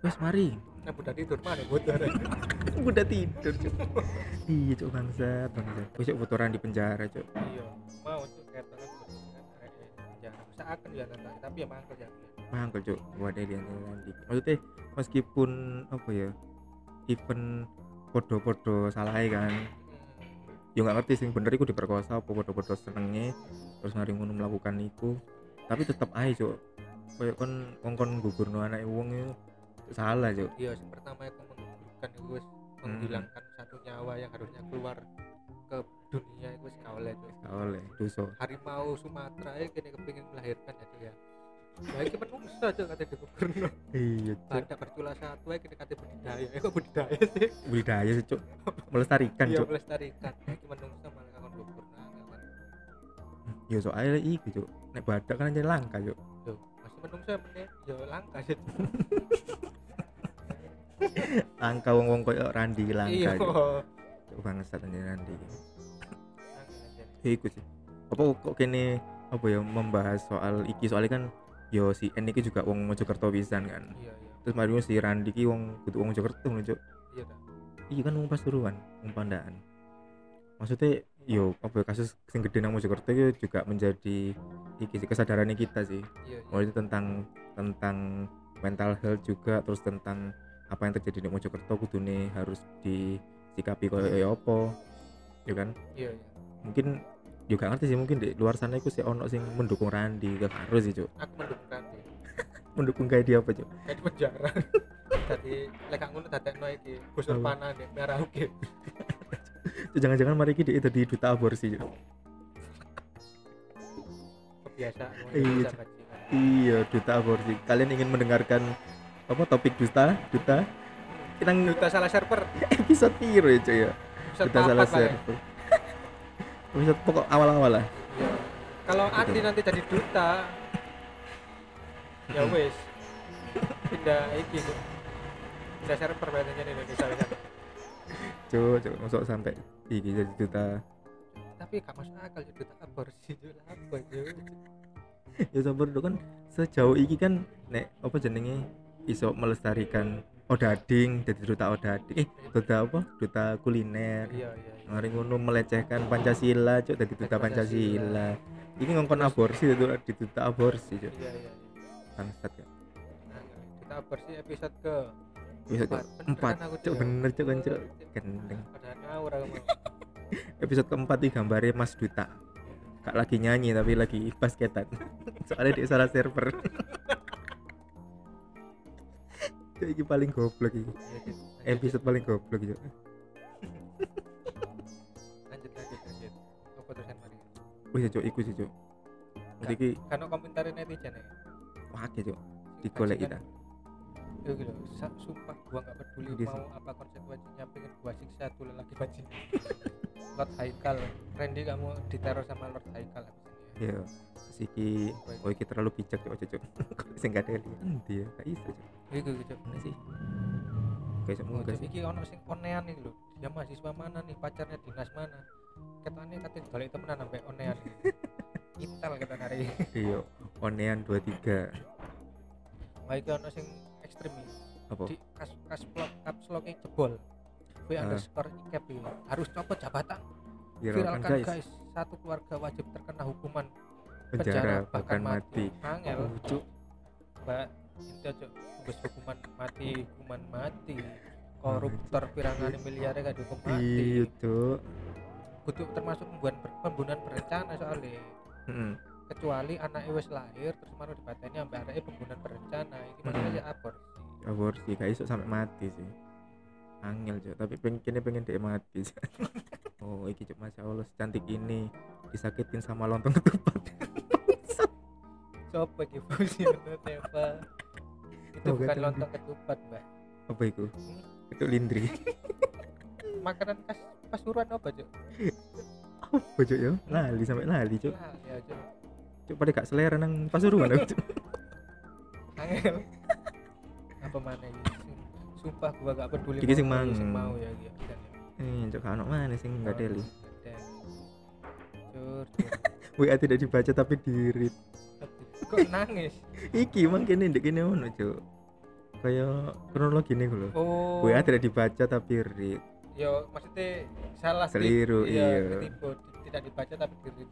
wes mari. Nah udah tidur mana butuh *laughs* udah tidur cuk. Iya cuk bangsat bangsat. Wes cuk fotoran di penjara cuk. Iya mau tuh kayak penjara. Bisa akan ya nanti tapi ya mangkel ya. Mangkel cuk. Wadah dia nanti. Maksudnya meskipun apa ya event podo-podo salah kan? Yo nggak ngerti sing bener iku diperkosa apa padha-padha senenge terus mari ngono melakukan iku tapi tetep ae cuk. Koyo kon kongkon gugurno anake wong itu salah cuk. Iya pertama itu menggugurkan itu wis Hmm. menghilangkan satu nyawa yang harusnya keluar ke dunia itu wis gak oleh gak oleh dosa. Harimau Sumatera ya kini kepingin melahirkan ya Cuk, ya. Ya ini menungsa aja kata digugurno. Iya cuk. Pada bercula satu ya kini kata budidaya. Ya kok budidaya sih? Budidaya sih cuk. Melestarikan iya cuk. melestarikan. Ya ini menungsa malah kakon gugurno kan ya soalnya iki cuk nek badak kan jadi langka tuh masih menungsa meneh ya langka sih *laughs* langka wong wong koyo Randi langka iya. Cuk bangsat aja Randi. Langka aja. ya iku sih. Apa kok kene apa ya membahas soal iki? Soalnya kan yo si N iki juga wong Mojokerto pisan kan. Iya iya. Terus mari si Randi ki wong kudu wong Mojokerto ngono cuk. Iya dah iya kan wong Pasuruan wong Pandaan maksudnya yo apa kasus sing gede nang Mojokerto itu juga menjadi iki kesadaran kita sih. Iya iya. Mulai tentang tentang mental health juga terus tentang apa yang terjadi di Mojokerto kudune harus disikapi koyo ya apa ya kan? Iya iya. Mungkin juga ngerti sih mungkin di luar sana itu sih ono sing mendukung Randi gak harus sih cuk. Aku mendukung Randy. *laughs* Mendukung kayak dia apa cuk? Kayak di penjara. *laughs* Jadi lekak ngono dadekno iki bos Apa? panah nek merah oke jangan-jangan mari kita itu di duta aborsi kebiasaan Iya, iya duta aborsi kalian ingin mendengarkan apa topik duta duta? Kita duta salah server. Episode piro ya cuy ya? Duta salah ya. server. *laughs* Episode pokok awal-awal lah. Iya. kalau Andi nanti jadi duta ya wes pindah iki pindah server berarti di Indonesia cuy cuy masuk sampai iki jadi duta tapi gak masuk akal ya duta aborsi itu apa Cuk? *laughs* ya sabar kan sejauh iki kan nek apa jenenge iso melestarikan odading jadi duta odading eh duta apa duta kuliner iya iya iya. Ngono melecehkan Pancasila, cuk, dadi duta Pancasila. Iki ngongkon aborsi itu di duta aborsi, cuk. iya iya iya. Bangsat ya. Nah, duta aborsi episode ke Bisa cuk. Empat. Bener Empat, kan aku, cuk, Cuk? bener cuk kan. Oh, Cuk. Gendeng. Episode keempat iki gambarnya Mas Duta. Kak lagi nyanyi tapi lagi basketan. *laughs* Soalnya di salah server. *laughs* Cuk, iki paling goblok iki. Iya, Episode paling goblok cuk. lanjut lanjut lanjut apa terusan mari Wih, cuk, iku sih, cuk. Jadi karena komentar netizen ya wake, cuk. Digolek kita. Yo gitu, sa- sumpah gua nggak peduli Iya, mau apa konsekuensinya pengen gua siksa tuh lelaki bajingan. Lord Haikal, Randy kamu diteror sama Lord Haikal abis ini ya. Ya, siki oh iki terlalu bijak cuk, cuk. *laughs* Sing gak ada endi ya? Gak iso. Iku gitu. Mana sih? Kayak semoga Cuk, sih. iki ono sing onean iki lho. Dia mahasiswa mana nih, pacarnya dinas mana? Ketane katanya balik temenan sampai onean. *laughs* Intel kata hari. Iya, onean 23. Wah iki ono sing ekstrim iki. Apa? Di kas kas blok caps lock jebol. V Ah. underscore ikep iki. Harus copot jabatan. Viralkan Viralkan guys. guys. Satu keluarga wajib terkena hukuman Penjara bahkan mati. Angel. Oh, cuk. Mbak, itu cok, wis hukuman mati, hukuman mati. Koruptor pirangane miliarnya gak dihukum Iya, mati. cuk. Kudu termasuk pembunuhan, pembunuhan berencana soalnya. Heeh. Kecuali anaknya wis lahir terus maru dipateni ambek anaknya pembunuhan berencana. Ini Mm-mm. maksudnya aborsi. Aborsi gak iso sampai mati sih. Angel, cuk. Tapi pengen pengen dia mati. *laughs* Oh, iki cuk Masya Allah secantik ini disakitin sama lontong ketupat. Coba fungsi Teva. Itu Oh, bukan lontong ketupat, Mbak. Apa itu? Itu lindri. *laughs* Makanan khas Pasuruan apa, Cuk? Apa cuk ya? Lali sampai lali ya, Cuk. Pada gak selera nang Pasuruan aku. Angel. apa mana ini? Sumpah gua gak peduli Iki sing mau mang. sing mau ya gitu. Eh, cuk kan mana sing enggak deli. Cur. *laughs* WA tidak dibaca tapi diri. Kok nangis? *laughs* Iki emang kene ndek kene ono cuk. Kayak kronologi nih lho. Oh. WA tidak dibaca tapi read. Yo, maksudnya salah di- Keliru, iya. ketipu. Di- tidak dibaca tapi diri.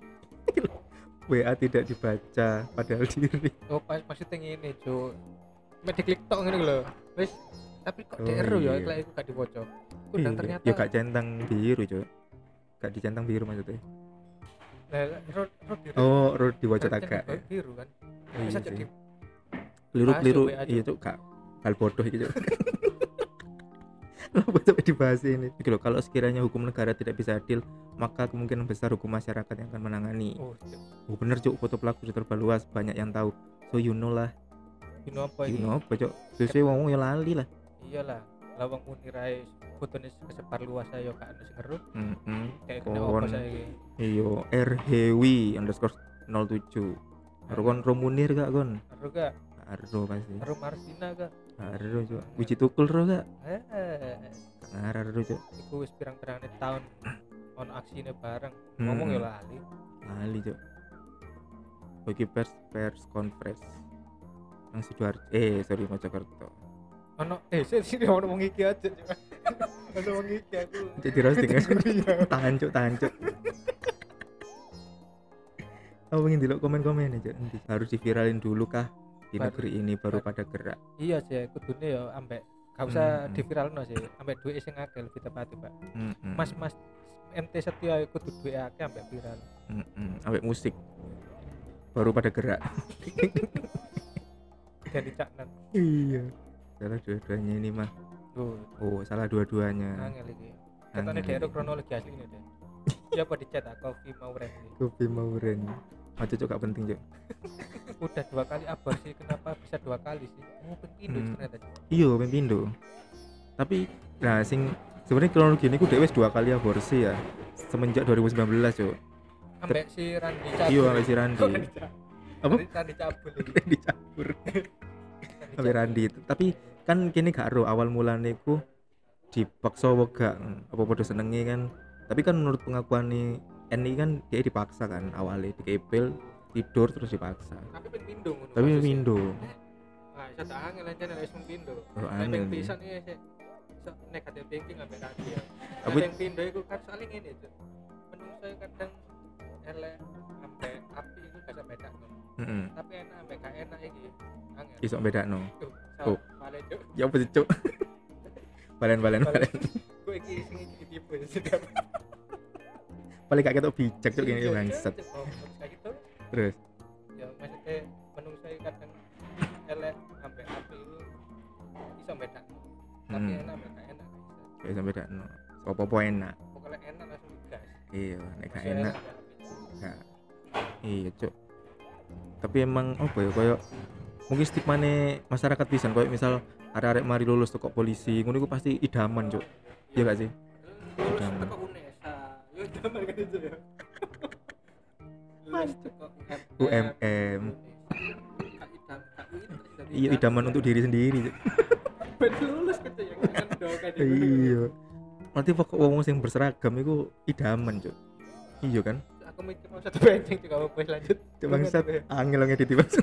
WA tidak dibaca padahal diri. Oh, pas maksudnya ngene, Cuk. Mek diklik tok ngene lho. Wis, tapi kok Oh, DRU ya, iya. iku iku gak diwoco. Ku Iya, ternyata ya gak centang biru cuk. gak dicentang biru maksudnya Lah road road biru. oh road di wajah Kan taga centang biru kan. iya Bisa sih. jadi keliru keliru iya cuk gak hal bodoh itu *laughs* *laughs* Kenapa sampai dibahas ini Gitu loh, kalau sekiranya hukum negara tidak bisa adil maka kemungkinan besar hukum masyarakat yang akan menangani oh, Cuk. oh bener cuk foto pelaku sudah terbaru luas banyak yang tahu so you know lah You know apa you ini? know apa cuk sesuai wong ya lali lah Iyalah. Lawang munir ae fotone kesebar luas sing ngeru. mm -mm. Kayak kena apa saiki? iyo rhewi underscore 07 Karo kon Romunir gak kon? Ngeru gak? Aro pasti. Ngeru Marsina gak? Aro cuk. Wiji tukul ro gak? Eh, Ngararo cuk. iku wis pirang-pirangane tahun *clears throat* on aksine bareng. Hmm. Ngomong ya lali. Lali cuk. Bagi pers pers conference. Nang Sidoarjo. Eh, sorry Mojokerto. Ono eh sih sini ono wong iki aja. *laughs* Ono wong iki aku. Jadi roasting. *laughs* Iya. tahan cuk, tahan cuk. *laughs* Aku ingin dulu komen-komen aja nanti. Harus diviralin dulu kah di Baru- negeri ini baru pada gerak. Iya sih, kudune ya ambek gak usah Hmm. diviralno sih, ambek duit sing akeh lebih tepatnya, Pak. Mm-mm. Mas Mas MT Setia iku kudu duit akeh ambek viral. Mm-mm. Ambek musik baru pada gerak. *laughs* Dan dicaknan. iya. Salah dua-duanya ini mah. Tuh, Oh, salah dua-duanya. angel iki. Katanya daerah kronologi asli ini deh. Ya apa dicat Kofi Mauren ini. Kopi Mauren. Oh, cocok gak penting, Cok. Udah dua kali aborsi, kenapa bisa dua kali sih? Oh, penting Hmm. ternyata. Iya, pindo. Tapi nah sing sebenarnya kronologi ini ku dhewe wis dua kali aborsi ya. Semenjak 2019, Cok. Ambek si Randi Cabul. Iya, ambek si Randi. Apa? Randi. *laughs* Dicampur Randi ambek Randi. Tapi kan kini gak ero awal mulane ku dipaksa gak apa podo senenge kan. Tapi kan menurut pengakuan nih Eni kan dia dipaksa kan awalnya dikepel tidur terus dipaksa. Tapi ping pindo ngono. Tapi kasusnya. pindo. Wah, iso tak angel aja nek wis mung pindo. Oh, angel nih. pisan iki sik negatif thinking ambek Randi ya. Tapi- ping pindo iku kan soalnya ngene, Cuk. Menungso kadang elek ambek api iku gak sampe beda Heeh. Tapi enak ambek gak enak iki. Angel. Iso bedakno. Tuh, Oh. Ya apa sih, Cuk? *laughs* balen balen balen. Gue iki sing iki tipe sedap. Paling gak ketok bijak Cuk ini bangsat. Oh, terus kayak gitu. Terus Ya maksudnya menungso kadang elek api itu iso beda. Tapi Hmm. enak ambek gak enak. ya sampe bedakno. Apa-apa enak. pokoknya enak langsung gas Iya, nek gak enak. Gak. Iya, Cuk. Tapi emang apa ya kayak mungkin stigma masyarakat pisan kayak misal arek-arek mari lulus toko polisi ngono iku pasti idaman, Cuk. Iya gak sih? Idaman. Kan itu ya UMM. Iya, idaman untuk diri sendiri. *laughs* Ben lulus ya Iya. Nanti pokok wong sing berseragam iku idaman, Cuk. Iya kan? aku mikir mau satu benceng juga apa lanjut Cuk bangsat angel ngedit bangsat.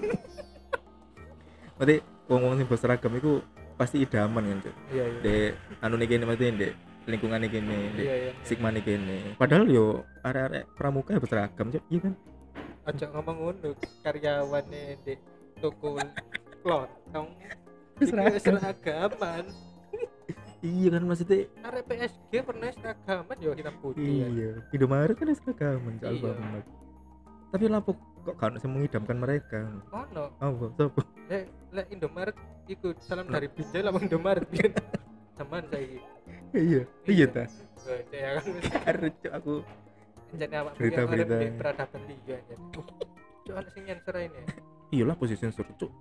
Berarti wong-wong sing berseragam iku pasti idaman kan, Cuk. iya iya De anu nih kene maksudnya de lingkungan kene, de iya iya sigma nih kene. Padahal yo arek-arek pramuka ya berseragam, Cuk. Iya kan? aja ngomong ngono karyawannya di toko. Iki seragaman Iya kan maksudnya arek PSG pernah seragaman yo hitam putih ya. iya. Indomaret kan seragaman, Cuk. Iya. Alfamart. Tapi lapo kok kan sing mengidamkan mereka? ono Apa? Sopo? lek lek Indomaret ikut salam dari Binjai lawan Indomaret *laughs* kan teman saya iki Iya. Iya ta. *laughs* Baca ya kan Aduh, Cuk, aku jadi awak Berita-berita. di peradaban liya aja cuk ana sing nyensor ini iyalah posisi sensor, Cuk.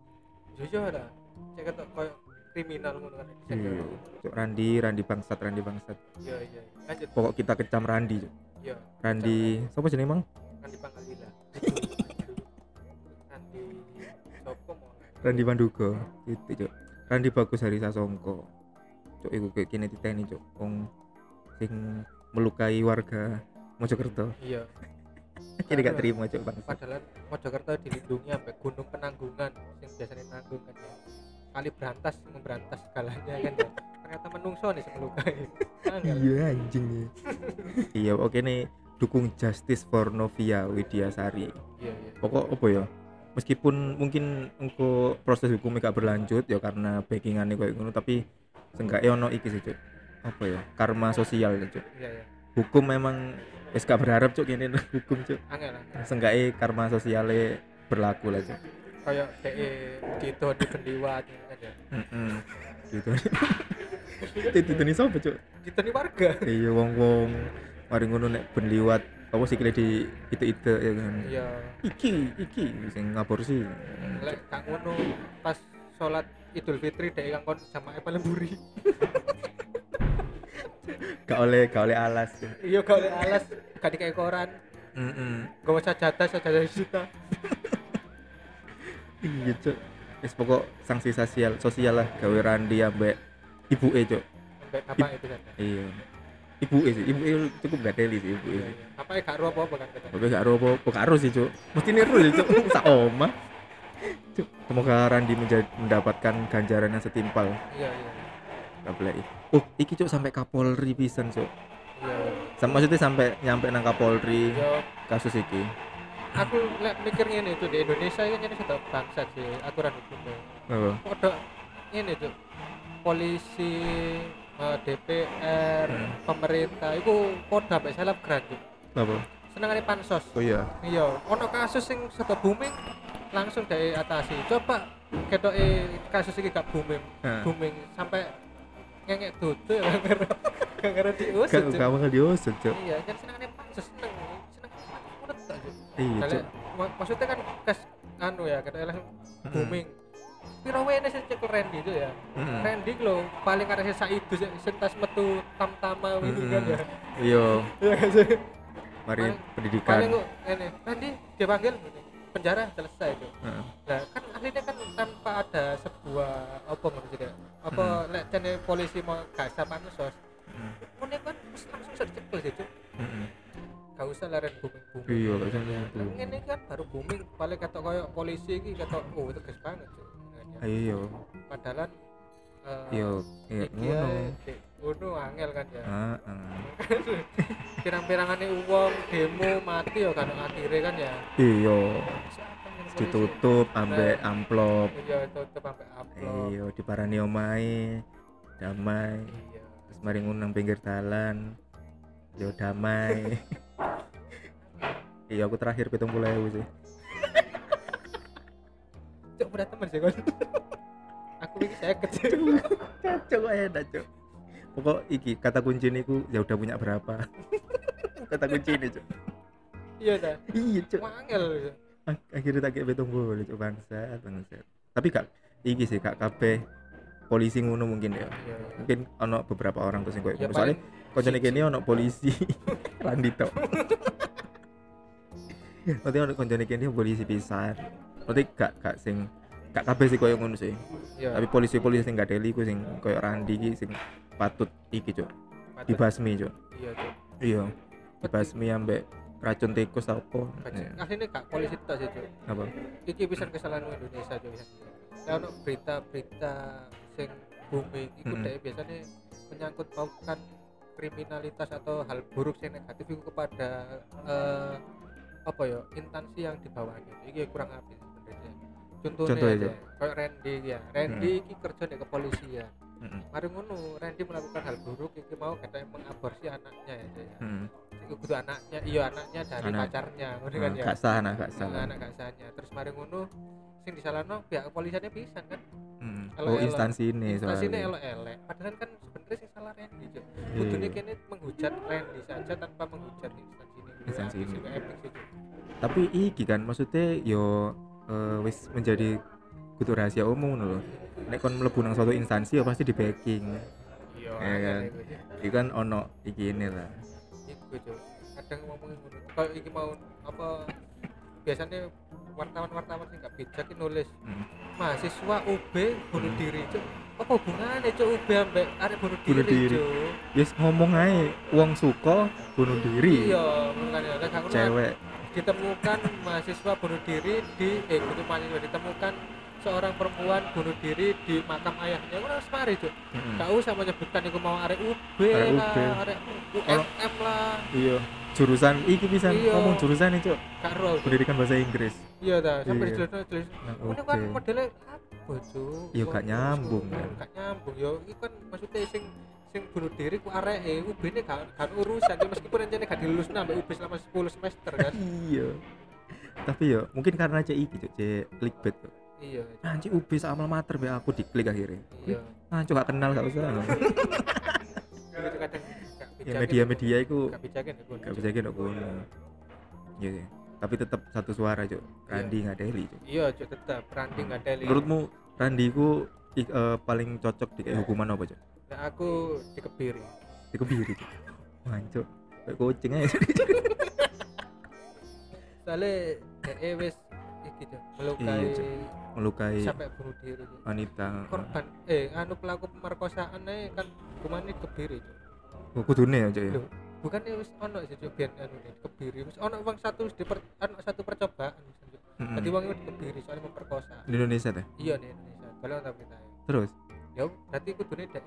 jujur lah saya kata koyo kriminal ngono kan Iya. Cuk Randi, Randi bangsat, Randi bangsat. iya iya lanjut Pokok kita kecam Randi, Cuk. iya Randi, siapa jenenge Mang? Randi Pangalila *laughs* Randi Sopo mau Randi Pandugo gitu cuk Randi bagus hari sasongko cuk iku kayak kini titeni cuk. Wong sing melukai warga Mojokerto. Iya. *laughs* Ini gak terima cuk bang padahal Mojokerto dilindungi sampai gunung penanggungan yang biasanya nanggung kan ya. Kali berantas memberantas segalanya kan ya. Ternyata menungso nih yang melukai. Angel. iya anjing ya. Iya oke nih. Dukung justice for Novia Widiasari iya iya. Pokok apa ya? Meskipun mungkin engko proses hukumnya gak berlanjut ya karena backingannya kayak ngono tapi seenggaknya ono iki sih cuk. Apa ya? Karma sosial cuk. Iya iya. Hukum memang wis gak berharap cuk nang *laughs* hukum cuk. Angel angel. Seenggaknya karma sosialnya berlaku lah cuk. Kayak DE Dito di pendiwat kan ya? Heeh. gitu itu ini sopo cuk? Dito di warga. Iya wong wong mari ngono nek ben liwat apa sih di itu itu ya kan? Iya. Iki iki sing ngaborsi. Lek kak ngono pas sholat Idul Fitri DE kang kon jamaah paling buri. *laughs* Gak oleh gak oleh alas. Iya gak oleh alas. Gak dikayak koran. Heeh. gak usah sajadah sajadah disita iya cuk. Wis pokok sanksi sosial sosial lah. Gawe randi ambek ibu e cuk. Sampai apa itu kan? Iya. Ibu e sih. Ibu e cukup gak teli sih ibu e apa ya gak ro apa apa kan? Tapi gak ero apa apa gak ero sih cuk. Mesti niru sih cuk. Sak oma semoga Randi menjadi, mendapatkan ganjaran yang setimpal iya iya Kaplek. Oh, iki cuk sampai Kapolri pisan cuk. iya Sama maksudnya sampai nyampe nang Kapolri yo kasus iki. aku lek mikir ngene itu di Indonesia ini kan sudah bangsa sih aturan hukumnya Apa? Podo ini tuh polisi eh, DPR Hmm. pemerintah itu podo sampai selebgram tuh Apa? Senengane pansos Oh iya. iya ono kasus sing sudah booming langsung dari atasi coba ketok kasus ini gak booming Heeh. booming sampai ngengek tutu ya gak ngerti diusut Gak bakal diusut cuk. iya kan senengane pansos seneng seneng udah tak Cuk. Iya cuk. maksudnya kan kas anu ya kata langsung booming Piro wene sing cekel Randy itu ya. Mm-mm. Randy lho paling ada sisa itu sih sentas metu tam-tama gitu kan ya. Iya, Iya kan sih. Mari pendidikan. Kok ini Randy dipanggil gini, penjara selesai itu. Heeh. Nah, kan aslinya kan tanpa ada sebuah apa sih ya. Apa lek jane polisi mau gak sama sos. Mm. Mune kan langsung dicekel sih, Cuk. Mm-mm. Gak usah leren booming-booming. Iya, gak usah booming. ini kan baru booming paling kata koyo polisi iki kata oh itu guys banget Cuk. Ya. Iya. Padahal eh, Iya, iya iki ngono. ngono angel kan ya. Heeh. Pirang-pirangane uang demo mati ya kan akhirnya kan ya. Iya, polisi? ditutup ambek amplop. Iya, tutup sampai upload. Iya, diparani omahe damai. Iya. Terus mari ngunang pinggir dalan. Yo damai. *laughs* iya, aku terakhir pitung puluh sih. Cuk, udah temen sih kan. *laughs* Aku ini saya kecil. Aja dah, Cok. Pokok iki kata kunci niku ya udah punya berapa. *laughs* kata kunci ini, Cok. Iya dah. Iya, Cok. Angel. Ak- Akhirnya tak kayak pitung puluh, Cok bangsa, bangsa. Tapi kak, iki sih kak kabeh polisi ngono mungkin ya. Iya. Mungkin ono beberapa orang tuh sing koyo Ya ngono. Soalnya paling koncone siji. kene ono polisi *laughs* Randi tok. *laughs* Nanti ono koncone kene polisi pisan. Nanti gak gak sing gak kabeh sih koyo ngono sih. Iya. Tapi polisi-polisi sing gak deli ku sing koyo Randi iki sing patut iki, Cuk. Dibasmi, Cuk. Iya, Cuk. Iya. Dibasmi ambek racun tikus apa. Bajing. Aslinya gak polisi tok sih, Cuk. Apa? iki bisa kesalahan Indonesia juga ya ono berita-berita sing booming itu Mm-mm. deh biasanya menyangkut pautkan kriminalitas atau hal buruk yang negatif itu kepada eh, apa ya instansi yang di bawahnya ini kurang apa contohnya Contoh aja kayak Randy ya Randy iki kerja di kepolisian Heeh. mari ngono Randy melakukan hal buruk iki mau kata mengaborsi anaknya ya ya Heeh. itu kudu anaknya iya anaknya dari Anak. pacarnya ngono kan ya Gak sah, nah, gak sah. Anak gak sahnya terus mari ngono sing disalahno pihak kepolisiannya pisan kan Hmm. Oh, instansi ini instansi ini soalnya. elek-elek padahal kan sebenarnya sing salah Randy Iya. kudune kene menghujat Randy saja tanpa menghujat instansi ini Instansi ini. sih, sih Tapi iki kan maksudnya yo eh, wis menjadi kudu rahasia umum lho. Nek kon mlebu nang suatu instansi ya pasti di backing. iya Iya kan. iku, Cuk. Iki kan ono iki ini lah. iku kadang ngomongin ngono kalau iki mau apa biasanya wartawan-wartawan sing gak bijak nulis Hmm. mahasiswa UB bunuh diri Cuk apa hubungannya Cuk UB ambek arek bunuh Bunuh diri diri. Cuk Wis ngomong ae wong suka bunuh diri. iya makanya Cewek. Ditemukan mahasiswa bunuh diri di eh bukan mahasiswa ditemukan seorang perempuan bunuh diri di makam ayahnya itu harus mari cuk Heeh. gak usah menyebutkan itu mau arek UB lah arek UMM lah Iya. Jurusan iki bisa Iya. ngomong jurusan itu Cuk. pendidikan bahasa Inggris. iya dah sampai Iya. dijelaskan tulis Nah, ini kan modelnya apa cuk Iya, gak nyambung, kan. gak nyambung yo itu kan maksudnya sing sing bunuh diri ku areke UB ini gak, gak urusan ya meskipun rencana gak dilulus nambah UB selama 10 semester kan. *laughs* Iya. Tapi ya mungkin karena cek iki cok cek clickbait cok iya anjir UB sama mater be aku diklik akhirnya. Iya. Anjir gak kenal gak usah. Itu kadang gak *laughs* ya bijakin. media-media itu gak bijakin aku gak bisa gitu kono iya. Sih tapi tetap satu suara cok Randi nggak Deli cok iya cuk tetap branding gak ada menurutmu Randi ku eh, paling cocok di hukuman apa cok nah, aku dikebiri. Dikebiri? Cok mancok kayak kucing aja. *laughs* Soalnya DE wis iki cuk melukai Iya, melukai sampai bunuh diri. wanita. Korban eh anu pelaku pemerkosaan ae kan hukumannya dikebiri cuk. Oh, kudune ya cok ya? Bukan ya wis ono sih cuk biar anu nih dikebiri. Wis ono wong satu wis diper anu satu percobaan wis. Tadi wong itu dikebiri soalnya memperkosa di Indonesia teh iya nih Indonesia. Kalau tak berita terus ya berarti kudune dek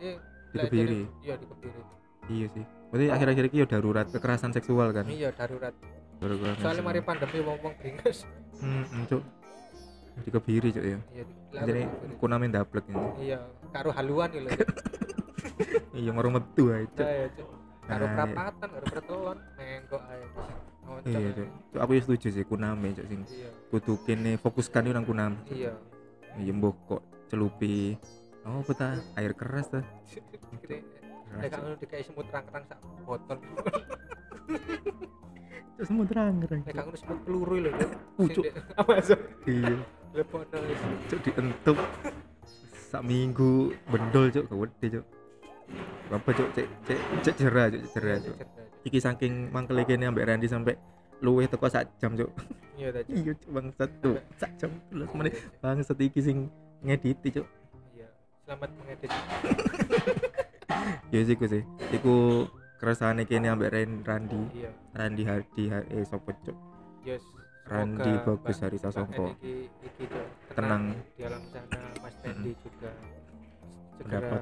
Dikebiri. iya dikebiri iya sih. Berarti akhir-akhir ini ya darurat kekerasan seksual kan? Iya darurat. Gara-gara soalnya mari pandemi wong wong beringas hmm hmm, cok dikebiri cok ya? Iya jadi kuname ndablek ini. Iya karo haluan lho. *laughs* Iya ngoro metu ae cok Iya, Cuk. karo Ah, iya. prapatan karo pertelon menggok ae Ngoncok iya cok Cok, aku ya setuju sih kuname cok sing iya. kudu kene fokuskan nang kunam iya. Iya mbok kok celupi oh peta air keras tuh Cok. kamu dikai semut rang-rang sak botol. *laughs* Semua terang terang Nek kamu semut peluru. Cuk. Cuk. dek- Apa sih? iya Lepono wis. cok dientup sak minggu bendol cok gede cok apa cok cek cek cek jerah cek jerah cok iki saking mangkel kene ambek Randy sampai luwih teko sak jam cok Iya ta. Cuk. iya cok bangsat tuh sak jam terus menit bangsat iki sing ngediti cok Iya. Selamat mengedit. ya sih iku sih iku keresahan kene ambek Ren- Randy Iya. Randy Hardi Ha- eh sopo cok Yes. Randy Semoga bagus Hari Sasongko. Iki iki Cuk, Tenang. di alam sana Mas Randy juga segera Mendapat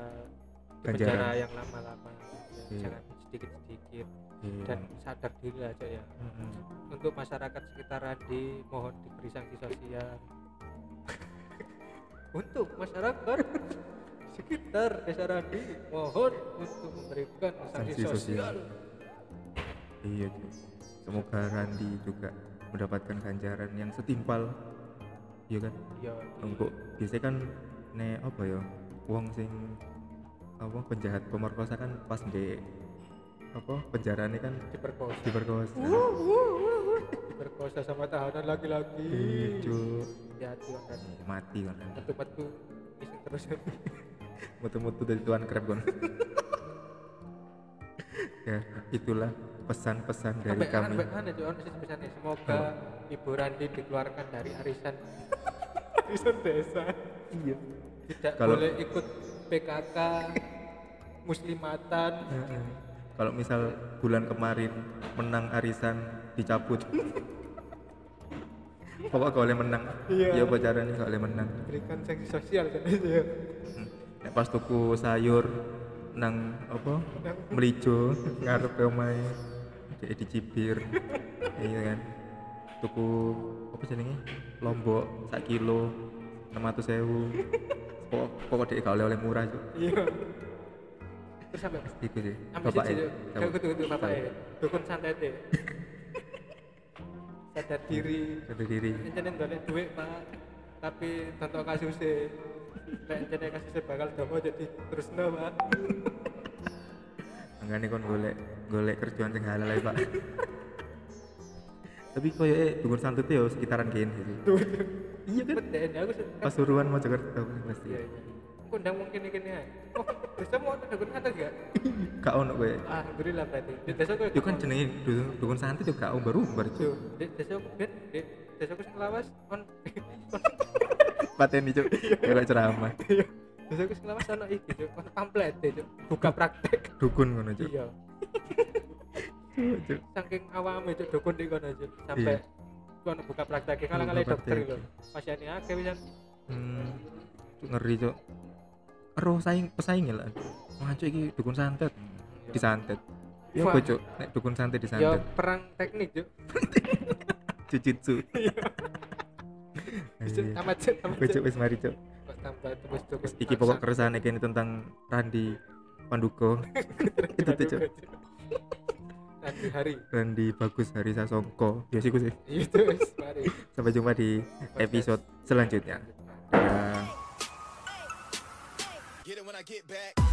penjara yang lama-lama Ya, Iya. jangan sedikit-sedikit Iya. dan sadar diri Cuk ya Mm-mm. untuk masyarakat sekitar Randi mohon diberi sanksi sosial untuk masyarakat sekitar desa Randi mohon untuk memberikan sanksi, sosial. sosial. Iya semoga Randy juga mendapatkan ganjaran yang setimpal. Iya kan? Ya untuk biasanya kan ne apa ya wong sing apa penjahat pemerkosa kan pas di apa? Penjaranya kan diperkosa. diperkosa. Diperkosa sama tahanan laki-laki. Cok hati-hati kan mati kan metu-metu iseng terus. *laughs* Mutu-mutu dari tuan krep kan *laughs* ya itulah pesan-pesan dari sampai kami. sampai mana pesannya. Semoga ibu Randi dikeluarkan dari arisan. *laughs* Arisan desa. Iya. Tidak Kalau- boleh ikut PKK muslimatan. Heeh. Kalau misal bulan kemarin menang arisan dicabut. *laughs* Pokok gak boleh menang. Iya. iya apa caranya gak boleh menang? Berikan sanksi sosial kan itu ya. Hmm. nek pas tuku sayur nang apa? Melijo ngarep omahe kayak dicibir. *laughs* Iya kan? Tuku apa jenenge? Lombok sak kilo 600 sewu *laughs* pokok pokok dek gak oleh oleh murah Cuk. iya terus sampai iku sih bapak ya. Kayak gitu gitu bapak ya. Dukun santet ya. *laughs* Sadar diri. Satu diri. Rencana golek duit pak. Tapi tonton kasusnya rencana kasusnya bakal domo jadi terus no pak. *laughs* Enggak kon golek golek kerjaan sing halal Pak. *laughs* Tapi koyo eh dukun santut yo sekitaran kene sih. Iya kan? Beden aku sih Pasuruan Mojokerto pasti. iya iya kundang mungkin ini ya oh desa mau ada dukun santet gak *laughs* Gak ono kowe. alhamdulillah berarti di desa aku Yo kan jenenge dukun, santut yo gak baru baru Yo, di desa ben di desa aku sing lawas on *laughs* Pateni cuk. Kayak ceramah. desa aku sing lawas ono iki cuk on pamflet deh cuk buka praktek Dukun ngono cuk. iya cuk. saking awame cuk dukun di kono cuk sampai kono buka praktek kalau kali Buka dokter lho pasiennya akeh pisan Hmm. Ngeri cuk. Ero saing pesaingnya lah. Wah cuk iki dukun santet. Disantet. Ya Wah. apa cuk? Nek dukun santet ya disantet. perang teknik cuk *laughs* Jujitsu. Iya. tamat cuk tamat Kowe cuk cuk wis mari cuk. tambah terus Iki pokok keresahan kene tentang Randi Panduko *laughs* itu tuh Cuk. Nanti hari Randy Bagus Hari Sasongko ya sih gue sih itu wis mari sampai jumpa di episode selanjutnya I get back.